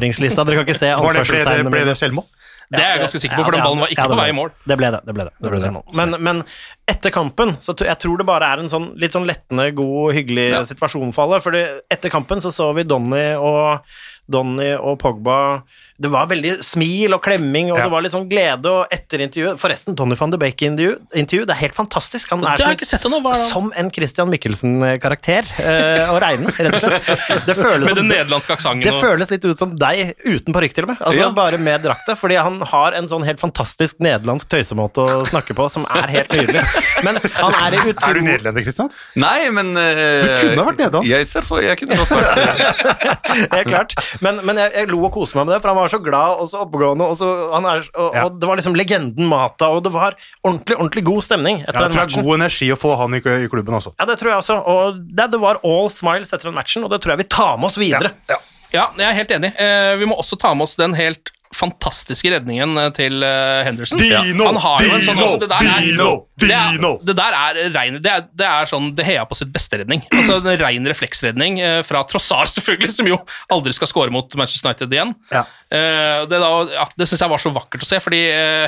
scoringslista. Dere kan ikke se anførselstegnene det, ble, det, selvmål? Det er jeg ganske sikker på, for den ballen var ikke på vei i mål. Det ble det. det, ble det. det, ble det. Men, men etter kampen så jeg tror det bare er en sånn litt sånn lettende, god, hyggelig Ja. situasjon for alle. Fordi etter kampen så så vi Donny og Donny og Pogba Det var veldig smil og klemming, og Ja. det var litt sånn glede. Og etter intervjuet Forresten, Donny van de Bake-intervju, intervju, det er helt fantastisk. Han er som, som en Christian Michelsen-karakter eh, å regne, rett og slett. Det føles Med den nederlandske aksenten. det og- føles litt ut som deg uten parykk, til og med. Altså Ja. Bare med drakta. Fordi han har en sånn helt fantastisk nederlandsk tøysemåte å snakke på, som er helt nydelig. Men han er i Er du utro... nederlender, Kristian? Nei, men eh, Du kunne vært nederlandsk. Jeg, ser for, jeg kunne godt vært Helt klart. Men, men jeg, jeg lo og koste meg med det, for han var så glad og så oppegående. Og, så, er, og, Ja. og det var liksom legenden Mata, og det var ordentlig ordentlig god stemning etter Ja, jeg tror det er god energi å få han i, i klubben også. Ja, det tror jeg også. Og det, det var all smiles etter den matchen, og det tror jeg vi tar med oss videre. Ja. Ja, jeg er helt enig. Eh, vi må også ta med oss den helt fantastiske redningen eh, til eh, Henderson. Dino, Han har jo en sånn, Dino, altså, det der er, Dino, det er, Dino. det der er rein Det er, det er sånn Det Hea på sitt beste redning. Altså En rein refleksredning eh, fra Trossar, selvfølgelig, som jo aldri skal score mot Manchester United igjen. Ja. Det da, ja, det syns jeg var så vakkert å se, fordi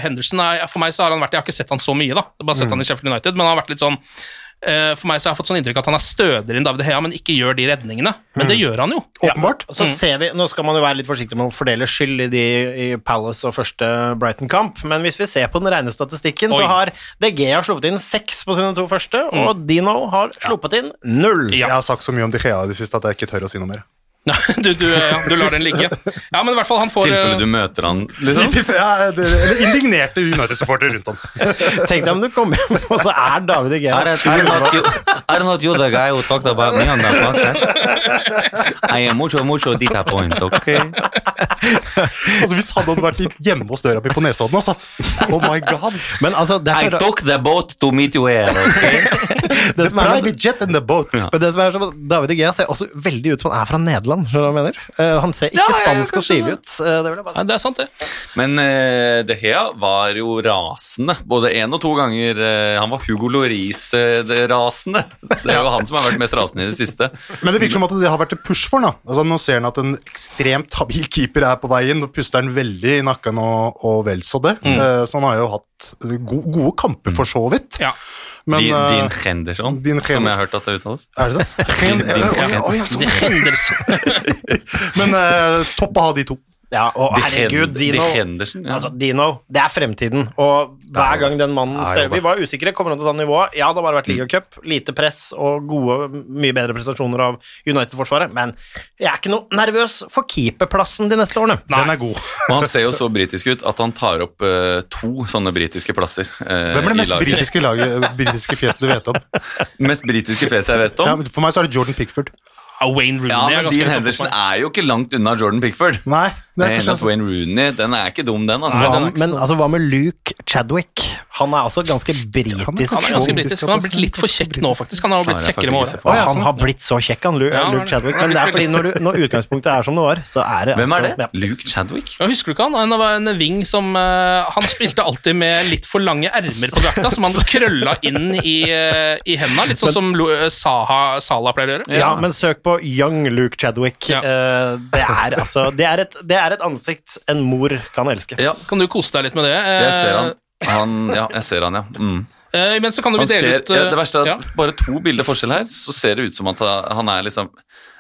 Henderson er, For meg så har han vært Jeg har ikke sett han så mye, da. Bare sett han i Sheffield United, men han har vært litt sånn For meg så har jeg fått sånn inntrykk at han er stødigere enn David Hea, men ikke gjør de redningene. Men det gjør han jo. Åpenbart. Ja. så ser vi, Nå skal man jo være litt forsiktig med å fordele skyld i de i Palace og første Brighton-kamp, men hvis vi ser på den rene statistikken, Oi. så har DG har sluppet inn seks på sine to første, og Dino har sluppet inn null. Ja. Jeg har sagt så mye om De Gea i det siste at jeg ikke tør å si noe mer. du, du, ja, du lar den ligge. Ja, men i hvert fall han får tilfelle eh, du møter han, liksom. ja, det- Eller indignerte United-supportere rundt om. Tenk deg om du kommer hjem, og så er David I don't, I, don't know you, the guy who talked about me on that podcast. I am mucho, mucho disappointed, okay? Altså, hvis han hadde vært hjemme hos døra mi på Nesodden, altså. Oh my god. Men altså, det I took the boat to meet you here, okay? det The som private jet and the boat. men det som er så, David DG ser også veldig ut som han er fra Nederland, skjønner du hva jeg mener? Eh, han ser ikke Ja, spansk og stilig ut. eh, det vil jeg bare si. Nei, det er sant, det. Men uh, De Gea var jo rasende, både én og to ganger. Uh, han var Hugo Loris-rasende. det er jo han som har vært mest rasende i det siste. Men det virker som at det har vært et push for ham. Altså, nå ser han at en ekstremt habil keeper er på veien. Nå puster han veldig i nakken og, og vel så det. Eh, så han har jo hatt go gode kamper, for så vidt. Ja. Men din, eh, din Henderson, din som jeg har hørt at det uttales. Er det det? Din- din- Oi, ja, sånn. Henderson. Men uh, topp å ha de to. Ja, og De herregud, Dino, De Dino Henderson, ja. Altså, Dino, det er fremtiden, og hver gang den mannen ser. Vi var usikre, kommer han til å ta nivået? Ja, det har bare vært ligacup, lite press og gode, mye bedre prestasjoner av United-forsvaret, men jeg er ikke noe nervøs for keeperplassen de neste årene. Den er god. Og han ser jo så britisk ut at han tar opp uh, to sånne britiske plasser. uh, Hvem er det mest britiske, laget, britiske fjeset du vet om? Mest britiske fjeset jeg vet om? Ja, for meg så er det Jordan Pickford. Ja, Wayne Rooney Ja, er men ganske Dean Henderson er jo ikke langt unna Jordan Pickford. Nei, er kanskje Wayne Rooney, den er ikke dum, den. altså. Nei, den men altså, hva med Luke Chadwick? Han er også ganske britisk. Han er ganske britisk. Han har blitt litt for kjekk nå, faktisk. Han har blitt kjekkere med året. Og han har blitt så kjekk, han Luke, Ja, Luke. Chadwick. Men det er fordi når, du, når utgangspunktet er som det var, så er det Hvem er altså det? ja. Luke Chadwick? Ja, husker du ikke han? Han var en wing som uh, Han spilte alltid med litt for lange ermer på drakta, som han krølla inn i, uh, i hendene. Litt sånn som eh, Saha, Sala pleier å gjøre. Ja, men søk på Young Luke Chadwick. Det, er, altså, det, er et, det er et ansikt en mor kan elske. Ja, Kan du kose deg litt med det? Eh, jeg ser han. han ja, jeg ser han, ja. Mm. eh, men så kan du dele ser, ut eh, ja, det verste er at ja. bare to bilder forskjell her, så ser det ut som at han er liksom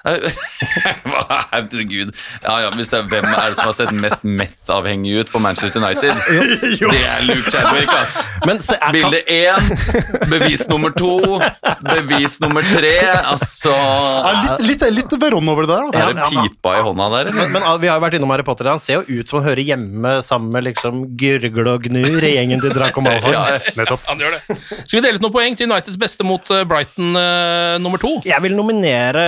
Herregud. Ja, ja, hvis det er, hvem er det som har sett mest meth-avhengig ut på Manchester United? Det er Luke Chadwick, ass. Men se, kan, Bilde én, bevis nummer to, bevis nummer tre. Altså Ja, litt, litt, litt Veron over det der, da. Er det pipa i hånda der, men, men vi har jo vært innom Harry Potter. Han ser jo ut som han hører hjemme sammen med liksom Gyrgle og Gnur i gjengen til Draco Malfoy. Ja, Nettopp. Han gjør det. Skal vi dele ut noen poeng til Uniteds beste mot eh, Brighton uh, nummer to? Jeg vil nominere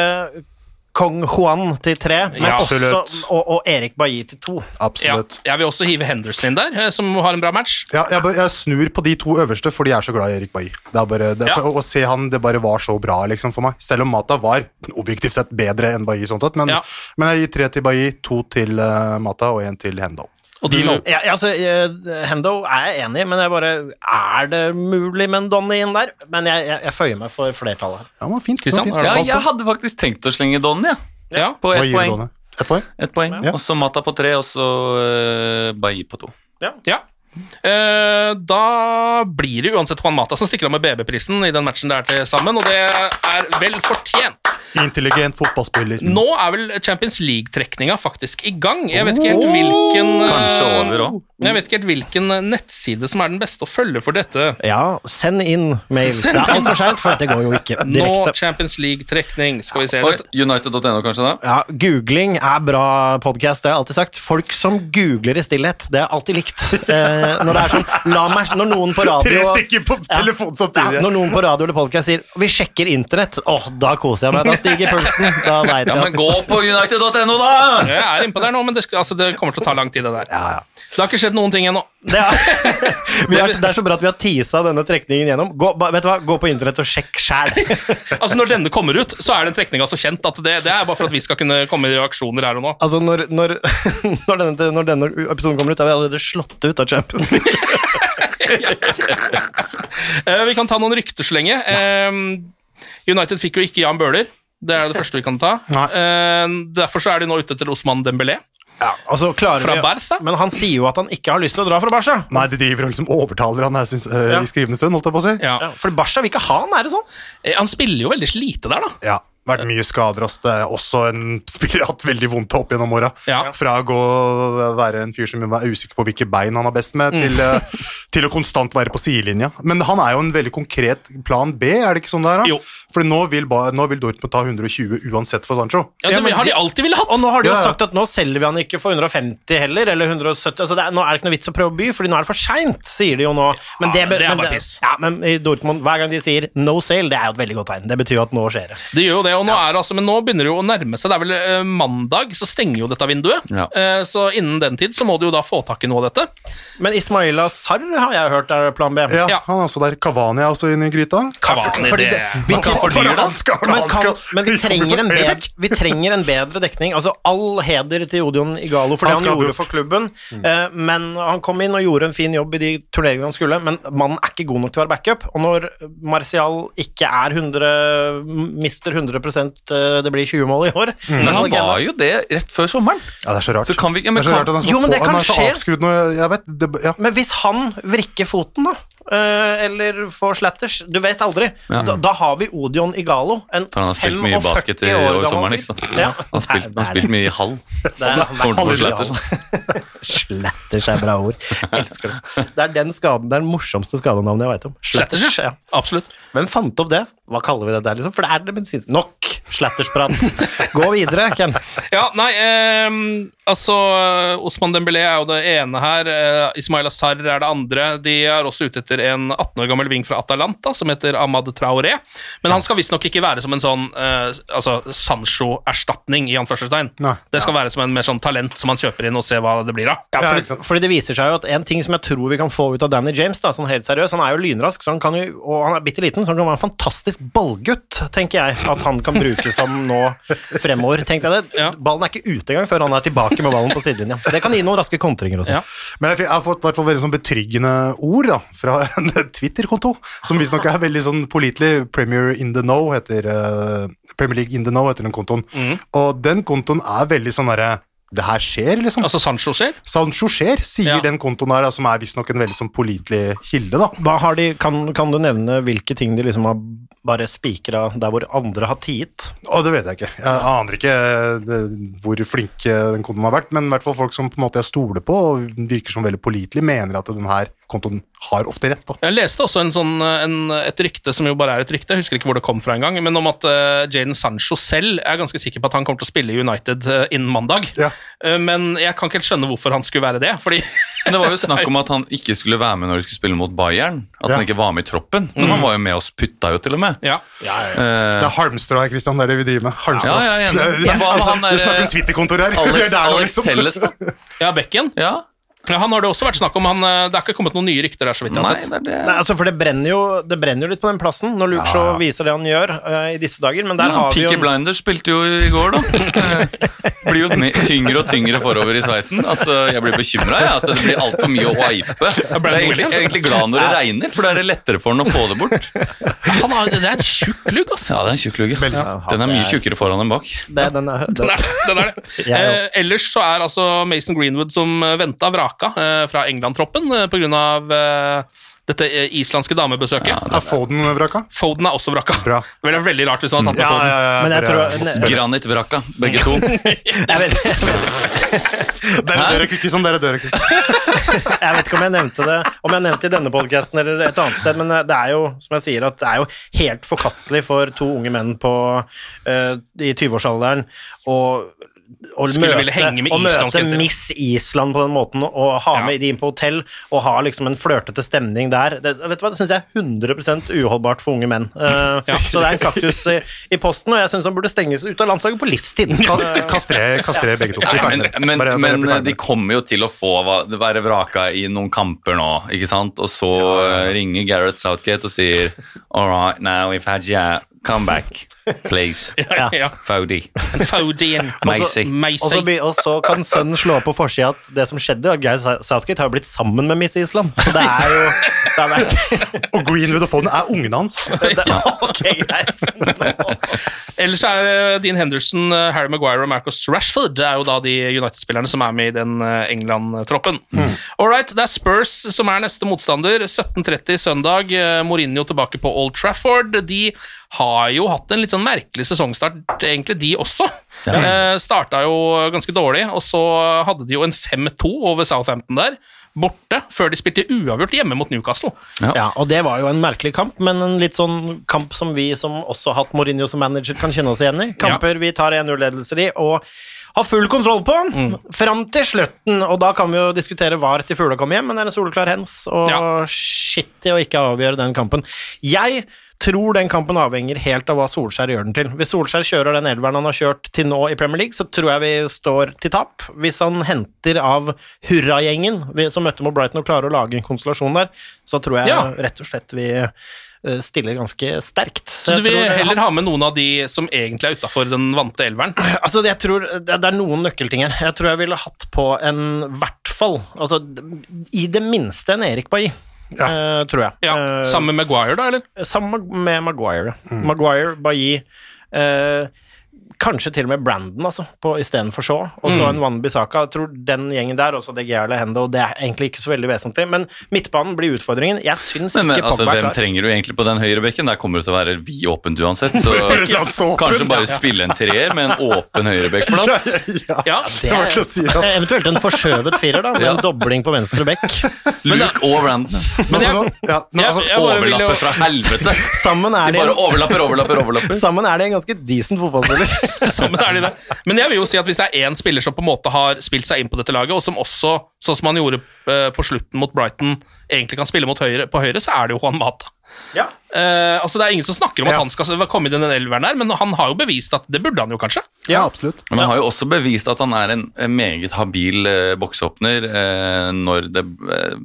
Kong Juan til tre, men Ja. også, og, og Erik Bailly til to. Absolutt. Ja, jeg vil også hive Henderson inn der, eh, som har en bra match. Ja, jeg, jeg snur på de to øverste fordi jeg er så glad i Erik Bailly. Det er bare, det, Ja. for, å se han, det bare var så bra liksom, for meg. Selv om Mata var objektivt sett bedre enn Bailly, sånn sett. Men, Ja. men jeg gir tre til Bailly, to til uh, Mata og én til Hendo. Og du, Ja, ja, altså, Hendo er jeg enig i, men jeg bare Er det mulig med en Donny inn der? Men jeg, jeg, jeg føyer meg for flertallet. Ja, men fint. fint. Ja, jeg hadde faktisk tenkt å slenge Donny, ja. ja. På ett poeng. Et poeng? Et poeng. Ja. Og så Mata på tre, og så uh, Bailly på to. Ja. Eh, da blir det uansett Juan Mata som stikker av med BB-prisen i den matchen det er til sammen, og det er vel fortjent. Intelligent fotballspiller. Nå er vel Champions League-trekninga faktisk i gang. Jeg vet ikke helt hvilken eh, Kanskje over òg. Jeg vet ikke helt hvilken nettside som er den beste å følge for dette. Ja, send inn mail. Send det er altfor seint, for det går jo ikke direkte. Nå. Champions League-trekning. Skal vi se. United.no kanskje, da? Ja, Googling er bra podkast, det har jeg alltid sagt. Folk som googler i stillhet, det har jeg alltid likt. Eh, når det er sånn, la meg, når noen på radio Tre stykker på telefon samtidig. Ja, når noen på radio eller podcast sier 'vi sjekker internett', åh, da koser jeg meg. Da stiger pulsen. Da vet Ja, men gå på United.no, da! Jeg er innpå der nå, men det, skal, altså, det kommer til å ta lang tid, det der. ja, ja. Det har ikke skjedd noen ting ennå. Det er, det er så bra at vi har teasa denne trekningen gjennom. Gå, vet du hva? Gå på internett og sjekk sjæl. Altså, når denne kommer ut, så er den trekninga så kjent at det, det er bare for at vi skal kunne komme i reaksjoner her og nå. Altså, når, når, når, denne, når denne episoden kommer ut, har vi allerede slått ut av Champions League. Eh, vi kan ta noen rykter så lenge. Eh, United fikk jo ikke Jan Bøhler. Det er det første vi kan ta. Eh, derfor så er de nå ute til Osman Dembélé. Altså, klarer Fra vi- Barca? Men han sier jo at han ikke har lyst til å dra fra Barca. Nei, de driver og liksom overtaler han her synes, eh, Ja. i skrivende stund, holdt jeg på å si. Ja. Ja, for Barca vil ikke ha han, er det sånn? Eh, Han spiller jo veldig lite der, da. Ja, vært mye skader ass. Det er også en spiller jeg har hatt veldig vondt opp gjennom åra. Ja. Fra å gå være en fyr som er usikker på hvilke bein han har best med, Mm. til, eh, til å konstant være på sidelinja. Men han er jo en veldig konkret plan B, er det ikke sånn det er? da? Jo. For nå vil, ba- nå vil Dortmund ta 120 uansett for Sancho. Ja, det har de alltid ville hatt. Og nå har de jo Ja, ja. sagt at nå selger vi han ikke for 150 heller, eller 170. Altså det er, nå er det ikke noe vits å prøve å by, fordi nå er det for seint, sier de jo nå. Men Ja, men det er men bare piss. Ja, men i Dortmund, hver gang de sier no sale, det er jo et veldig godt tegn. Det betyr jo at nå skjer det. Det gjør jo det, og nå er det altså, men nå begynner det jo å nærme seg. Det er vel uh, mandag, så stenger jo dette vinduet. Ja. Eh, så innen den tid så må du jo da få tak i noe av dette. Men Ismaila Sarr har jeg hørt er plan B. Ja, Ja. Han er også der. Kavani er også inne i gryta. Cavani, fordi det det- vi Man kan kan- fordyre han skal, Men, han kan, skal, men vi, trenger en bedre, vi trenger en bedre dekning. Altså All heder til Odion Igalo for det Han han, skal gjorde bort. for klubben. Eh, men Han kom inn og gjorde en fin jobb i de turneringene han skulle, men mannen er ikke god nok til å være backup. Og når Martial ikke er 100 mister 100 eh, det blir 20 mål i år Men han var jo det rett før sommeren. Ja, det er så rart. Så kan vi, ja, men det er så rart at han, står Jo, men det på, han kan er så skje. avskrudd nå. Jeg vet, det, ja. Men hvis han vrikker foten, da, eh, eller får slatters Du vet aldri. Ja. Da, da har vi Odion Igalo, en 45 år gammel fyr. han har spilt mye i basket i år sommeren. ikke sant? Ja. Han har spilt, han spilt mye i hall. Det er, Kommer til å få sånn. Slatters er bra ord. Elsker det. Det er den skaden, det er den morsomste skadenavnet jeg vet om. Slatters, ja. Absolutt. Hvem fant opp det? Hva kaller vi det der, liksom? For det er det medisinske. Nok slattersprat. Gå videre, Ken. Ja, nei, eh, altså Osman Dembélé er jo det ene her. Eh, Ismail Asar er det andre. De er også ute etter en 18 år gammel ving fra Atalanta som heter Ahmad Traoré. Men han skal visstnok ikke være som en sånn eh, altså Sancho-erstatning, i anførselstegn. Det skal være som en mer sånn talent som man kjøper inn og ser hva det blir av. Ja, Ja, fordi, fordi det viser seg jo at en ting som jeg tror vi kan få ut av Danny James, da, sånn helt seriøst, han er jo lynrask, så han kan jo, og han er bitte liten, så han kan være en fantastisk ballgutt, tenker jeg, at han kan bruke som nå fremover. Tenk deg det, Ja. ballen er ikke ute engang før han er tilbake med ballen på sidelinja. Det kan gi noen raske kontringer også. Ja. Men jeg, jeg har fått hvert fall veldig sånn betryggende ord da, fra en Twitter-konto, som visstnok er veldig sånn pålitelig. Premier in the know heter eh, Premier League in the know heter den kontoen. Og den kontoen er veldig sånn derre Det her skjer, liksom. Altså Sancho skjer. Sancho skjer, sier Ja. den kontoen her, som er visstnok en veldig sånn pålitelig kilde, da. Hva har de, kan, kan du nevne hvilke ting de liksom har bare spikra der hvor andre har tiet? Å, det vet jeg ikke. Jeg aner ikke det, hvor flinke den kontoen har vært, men i hvert fall folk som på en måte jeg stoler på og virker som veldig pålitelig, mener at den her kontoen har ofte rett. da. Jeg leste også en sånn, en, et rykte som jo bare er et rykte, jeg husker ikke hvor det kom fra engang, men om at uh, Jaden Sancho selv er ganske sikker på at han kommer til å spille i United uh, innen mandag. Ja. Uh, men jeg kan ikke helt skjønne hvorfor han skulle være det, fordi det var jo snakk om at han ikke skulle være med når de skulle spille mot Bayern. At han ikke var med i troppen. Men han var jo med og putta jo til og med. Ja. Eh, Det er halmstrå her, Christian. Det er det vi driver med. Halmstrå. Ja, ja, jeg er enig. Det- altså, han der- vi snakker om Twitter-kontor her. Er Alex, der Alex liksom. Telles, da. ja, Bekken. Ja. Ja, han har det også vært snakk om. Han, eh, det er ikke kommet noen nye rykter der, så vidt jeg har Nei, sett. det er det. Nei, altså for det brenner, jo, det brenner jo litt på den plassen når Luke Shaw viser det han gjør uh, i disse dager, men der Ja, har vi jo Peaky Blinders spilte jo i går, da. blir jo tyngre og tyngre forover i sveisen. Altså, Jeg blir bekymra at det blir altfor mye å wipe. Jeg er egentlig, jeg er egentlig glad når det regner, for da er det lettere for han å få det bort. Han har, det er en tjukk lugg, altså. Ja, det er en tjukk lugge. Den er mye tjukkere foran enn bak. det, den er, Den den, er. Den er det. Eh, ellers så er altså Mason Greenwood som venta vraka eh, fra England-troppen eh, av eh, dette eh, islandske damebesøket. Er Foden vraka? Foden er også vraka. Bra. Det ville vært veldig rart hvis han hadde tatt med Ja, Foden. ja, ja. Men jeg dere- tror Granitvraka, begge to. jeg vet, Dere dør ikke, Kristian. Dere dør ikke. jeg vet ikke om jeg nevnte det Om jeg nevnte det i denne podcasten eller et annet sted, men det er jo, som jeg sier, at det er jo helt forkastelig for to unge menn på, uh, i 20-årsalderen å å møte, å møte. Miss Island på den måten, og ha Ja. med de inn på hotell, og ha liksom en flørtete stemning der. Det, vet du hva, det syns jeg er 100 uholdbart for unge menn. Eh, Så det er en kaktus i, i posten, og jeg syns han burde stenges ut av landslaget på livstid. Kastre, begge to. Men, men, Bare- bare men de kommer jo til å få være vraka i noen kamper nå, ikke sant? Og så eh, ringer Gareth Southgate og sier All right, now we've had you. Come back, please. Ja, ja. Fody. Foden. Macy. Og så, og så kan sønnen slå på forsida at det som skjedde, at Geir Southgate har jo blitt sammen med Miss Island. Så det er jo det er vært, Og Greenwood og Foden er ungene hans. det, Ok, greit. Ellers er Dean Henderson, eh, Harry Maguire og Marcus Rashford Det er jo da de United-spillerne som er med i den eh, England-troppen. All right, det er Spurs som er neste motstander. 17.30 søndag. eh, Mourinho tilbake på Old Trafford. De har jo hatt en litt sånn merkelig sesongstart, egentlig, de også. Eh, starta jo ganske dårlig, og så hadde de jo en 5-2 over Southampton der, borte, før de spilte uavgjort hjemme mot Newcastle. Ja, og det var jo en merkelig kamp, men en litt sånn kamp som vi som også har hatt Mourinho som manager, kan kjenne oss igjen i. Kamper vi tar 1-0-ledelser i, og har full kontroll på, fram til slutten, og da kan vi jo diskutere var til fugla kommer hjem, men det er en soleklar hens, og Ja. shitty å ikke avgjøre den kampen. Jeg tror den kampen avhenger helt av hva Solskjær gjør den til. Hvis Solskjær kjører den elveren han har kjørt til nå i Premier League, så tror jeg vi står til tap. Hvis han henter av hurragjengen vi- som møtte mot Brighton og klarer å lage en konstellasjon der, så tror jeg Ja. rett og slett vi eh, stiller ganske sterkt. Så så du vil heller ha med noen av de som egentlig er utafor den vante elveren? Altså, jeg tror det, det er noen nøkkelting her. Jeg tror jeg ville hatt på en hvert fall Altså, i det minste en Erik Bailly. Eh, tror jeg. Ja, Eh, Sammen med Maguire, da, eller? Sammen med Maguire. Maguire, Bailly eh, Kanskje til og med Brandon, altså, på- istedenfor Shaw. Og så Mm. en Wanbisaka. Jeg tror den gjengen der, også DG eller Hendo, det er egentlig ikke så veldig vesentlig. Men midtbanen blir utfordringen. Jeg syns ikke men altså, Pogba er hvem trenger du egentlig på den høyrebekken? Der kommer det til å være vid åpent uansett. Så kanskje bare spille en treer med en åpen høyrebekkplass. ja, Ja, Det var si, altså. Eventuelt en forskjøvet firer, da, med Ja. en dobling på venstre bekk. Luke og Brandon. Men altså, ja, nå, altså, jeg Overlapper fra helvete. Sammen er De de bare overlapper, overlapper, overlapper. Sammen er de en ganske decent fotballspiller. Sammen er de det. Men jeg vil jo si at hvis det er én spiller som på en måte har spilt seg inn på dette laget, og som også, sånn som han gjorde eh, på slutten mot Brighton, egentlig kan spille høyre, på høyre, så er det jo Juan Mata. Ja. Eh, altså Det er ingen som snakker om at Ja. han skal komme i den elveren der, men han har jo bevist at det burde han jo kanskje. ja, absolutt. Men han har jo også bevist at han er en en meget habil uh, boksåpner uh, når det, eh,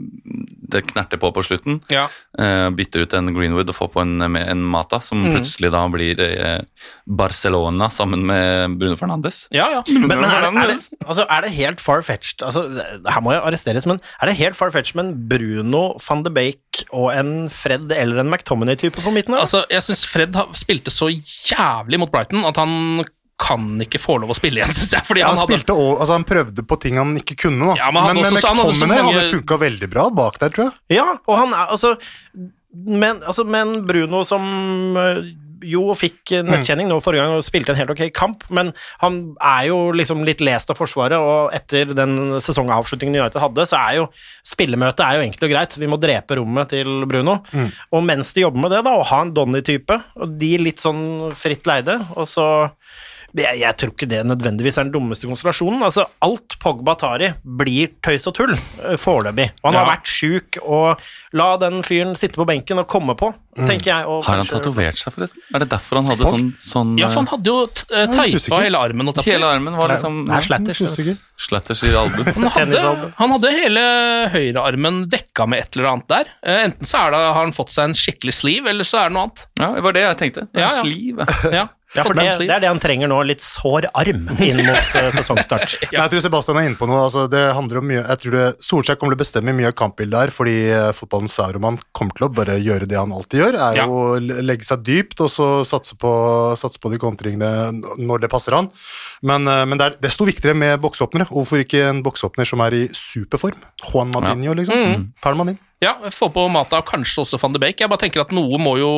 det knerter på på slutten. Ja. Eh, bytter ut en Greenwood og får på en, med en Mata, som Mm. plutselig da blir eh, Barcelona sammen med Bruno Fernandes. Ja, ja. Men, men er, det, er, det, altså, er det helt far-fetched altså, Her må jeg arresteres, men er det helt far-fetched med en Bruno van de Beek og en Fred eller en McTominay-type på midten? her? Altså, Jeg syns Fred spilte så jævlig mot Brighton at han kan ikke få lov å spille igjen, syns jeg. Fordi Ja, han, han hadde spilte, altså, han prøvde på ting han ikke kunne, da. Ja, men men men McTominay mange- hadde funka veldig bra bak der, tror jeg. Ja, og han er altså Men, altså, men Bruno som øh, jo fikk Mm. nettkjenning nå forrige gang og spilte en helt ok kamp, men han er jo liksom litt lest av Forsvaret, og etter den sesongavslutningen United hadde, så er jo spillemøtet er jo enkelt og greit. Vi må drepe rommet til Bruno. Mm. Og mens de jobber med det, da, å ha en Donny-type, og de litt sånn fritt leide, og så Jeg, jeg tror ikke det nødvendigvis er den dummeste konstellasjonen. Altså, alt Pogba tar i, blir tøys og tull eh, foreløpig. Og han har vært sjuk, og la den fyren sitte på benken og komme på, tenker jeg. Og Har han kanskje- tatovert seg, forresten? Er det derfor han hadde sånn, sånn Ja, for han hadde jo t- eh, teipa hele armen. si. Hele armen var liksom Nei, slatters. Slatters i albuen. Han hadde, han hadde hele høyrearmen dekka med et eller annet der. Eh, Enten så er det, har han fått seg en skikkelig sleeve, eller så er det noe annet. Ja, det var det jeg tenkte. Ja, ja. Sliv. Ja, Ja, for det, det er det han trenger nå, litt sår arm inn mot eh, sesongstart. Men Jeg tror Sebastian er inne på noe. Altså, det handler om mye Jeg tror det, Solskjær kommer til å bestemme mye av kampbildet her, fordi eh, om sauroman kommer til å bare gjøre det han alltid gjør, er Ja. å legge seg dypt og så satse på, satse på de kontringene når det passer han. Men, eh, men det er desto viktigere med boksåpnere. Hvorfor ikke en boksåpner som er i superform? Juan Madinho, liksom. Mm. Inn. Ja, få på Mata og kanskje også van de Beek. Jeg bare tenker at noe må jo,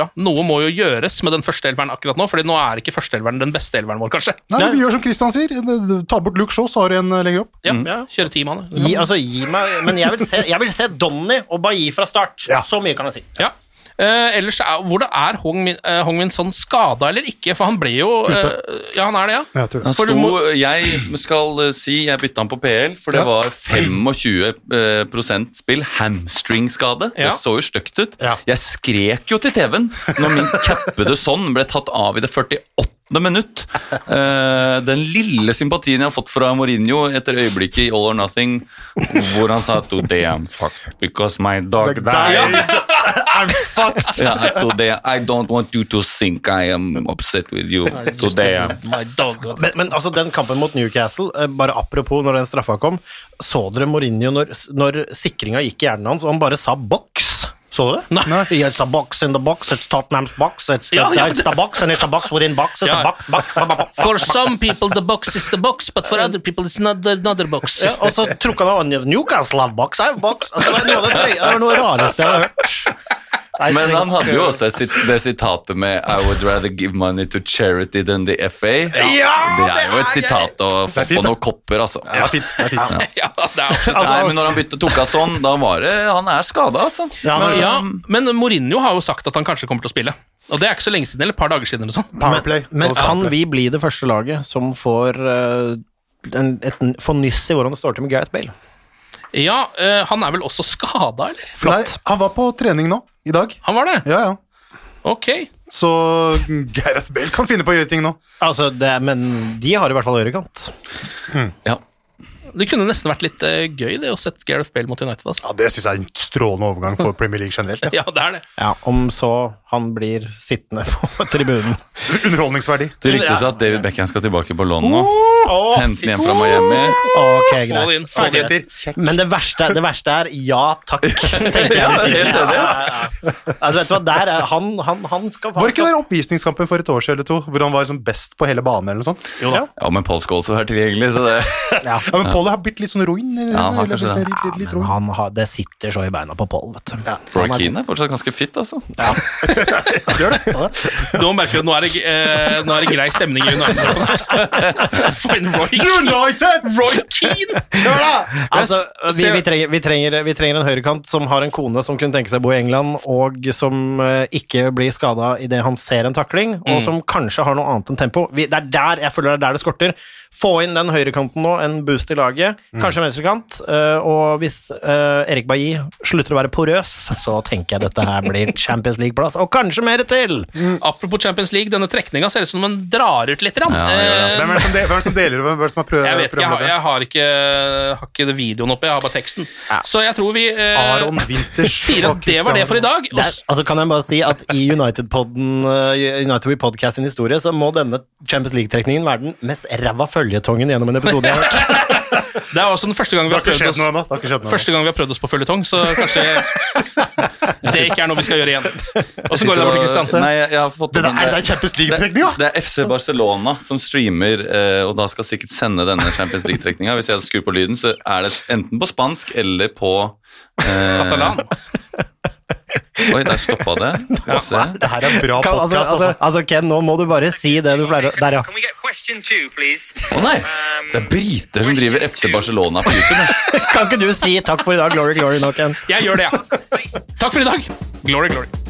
ja, noe må jo gjøres med den første elveren akkurat nå, Fordi nå er ikke førsteelveren den beste elveren vår, kanskje. Nei, men Vi gjør som Christian sier. Ta bort Luke Shaw, så har du en eh, lenger opp. Ja, Kjøre ti mann. Gi, altså, gi meg Men jeg vil se, jeg vil se Donny og Bailly fra start. Så mye kan jeg si. Ja. Eh, ellers er, Hvordan er Hong Min, eh, Hong Min Son skada eller ikke? For han ble jo uh, Ja, han er det, ja. Jeg tror det. Han sto, må- jeg skal si jeg bytta han på PL, for det Ja. var 25 eh, prosent spill hamstringskade. Ja. Det så jo stygt ut. Ja. Jeg skrek jo til TV-en når min cappede sånn ble tatt av i det 48. minutt. Eh, den lille sympatien jeg har fått fra Mourinho etter øyeblikket i All or Nothing, hvor han sa 'Today I'm fucked because my dog died'. I'm fucked! Yeah, today I don't want you to think I am upset with you. Today My dog. Men, men altså, den kampen mot Newcastle, eh, bare apropos når den straffa kom, så dere Mourinho når, når sikringa gikk i hjernen hans, og han bare sa boks? Så du det? Nei. It's a box in the box, it's Tottenham's box, it's the, Ja, ja, it's the box, and it's a box within box, it's Ja. a box, box, box, box. For some people the box is the box, but for other people it's another, another box. Ja, og så trukka han av Newcastle box, I have box. Altså, det, var noe av det rareste jeg har hørt. Men han hadde jo også sit- det sitatet med I would rather give money to charity than the FA. det er jo et sitat å få på noen kopper, altså. Ja, fint. Det er fint. Ja, det er Nei, men når han bytte, tok av sånn, da var det Han er skada, altså. Ja, Men, men- Ja, men Mourinho har jo sagt at han kanskje kommer til å spille. Og det er ikke så lenge siden, eller et par dager siden. eller sånn. Powerplay. Men Kalles kan vi bli det første laget som får uh, en, et, får nyss i hvordan det står til med Gareth Bale? Ja, eh, han er vel også skada, eller? Nei, han var på trening nå, i dag. Han var det? Ja, ja. Ok. Så Gareth Bale kan finne på å gjøre ting nå. Altså, det, men de har i hvert fall ørekant. ja. Det kunne nesten vært litt uh, gøy det å sette Gareth Bale mot United. Altså. Ja, Det syns jeg er en strålende overgang for Premier League generelt. Ja. Ja, det er det. Ja, Om så han blir sittende på tribunen. Underholdningsverdi. Det ryktes at David Beckham skal tilbake på lån nå. Åh, Hente den hjem fra Miami. Ok, greit. det inn. Men det verste, det verste er ja takk, tenker jeg. Ja, det. Altså, vet du hva, der er han, han, han skal Var ikke det den oppvisningskampen for et år siden eller to, hvor han var liksom best på hele banen? eller noe sånt? Jo da. Ja, men Paul Scholes være tilgjengelig, så det Ja. Ja, men Paul har blitt litt sånn ruin. Ja, han har kanskje det. litt, litt, litt Men har, det sitter så i beina på Paul, vet du. Roy Keane er fortsatt ganske fit, altså. Nå merker du at nå er det, eh, nå er det grei stemning i United. United! Roy Keane! Kjør da! Altså, vi, vi, trenger, vi, trenger, vi trenger en høyrekant som har en kone som kunne tenke seg å bo i England, og som eh, ikke blir skada idet han ser en takling, og som kanskje har noe annet enn tempo. Vi, det er der jeg føler det er der det skorter. Få inn den høyrekanten nå, en boost i laget, kanskje en venstrekant, eh, og hvis eh, Erik Bailly slutter å være porøs, så tenker jeg dette her blir Champions League-plass, og kanskje mer til! Apropos Champions League, denne trekninga ser ut som den drar ut litt. Rann. Ja, ja, ja. Eh, Hvem er det som, er deler Hvem er det som har prøvd? Jeg vet ikke, jeg har, jeg har ikke, har ikke videoen oppe, jeg har bare teksten. Så jeg tror vi eh, Aron Winters sier at det var det for i dag. Det er, altså kan jeg bare si at I United-podden uh, United We Podcast sin historie så må denne Champions League-trekningen være den mest ræva føljetongen gjennom en episode jeg har hørt. Det er også den første gang vi har har prøvd oss noe har noe Første gang vi har prøvd oss på føljetong, så kanskje det ikke er noe vi skal gjøre igjen. Åssen går det der borte, Kristian? Nei, jeg, jeg har fått Det der- er Champions League-trekninga? Det, det er FC Barcelona som streamer, eh, og da skal sikkert sende denne Champions League-trekninga. Hvis jeg skrur på lyden, så er det enten på spansk eller på eh, Katalan. Oi, der stoppa det. Det her er bra Kan, altså, podkast, altså, altså. altså Ken, nå må du bare si det du pleier å Der, ja. Å we get question two, please? Å nei! Det er briter som driver FC Barcelona på YouTube. Kan ikke du si takk for i dag, glory, glory nå, Ken? Jeg gjør det, ja. Takk for i dag. Glory, glory.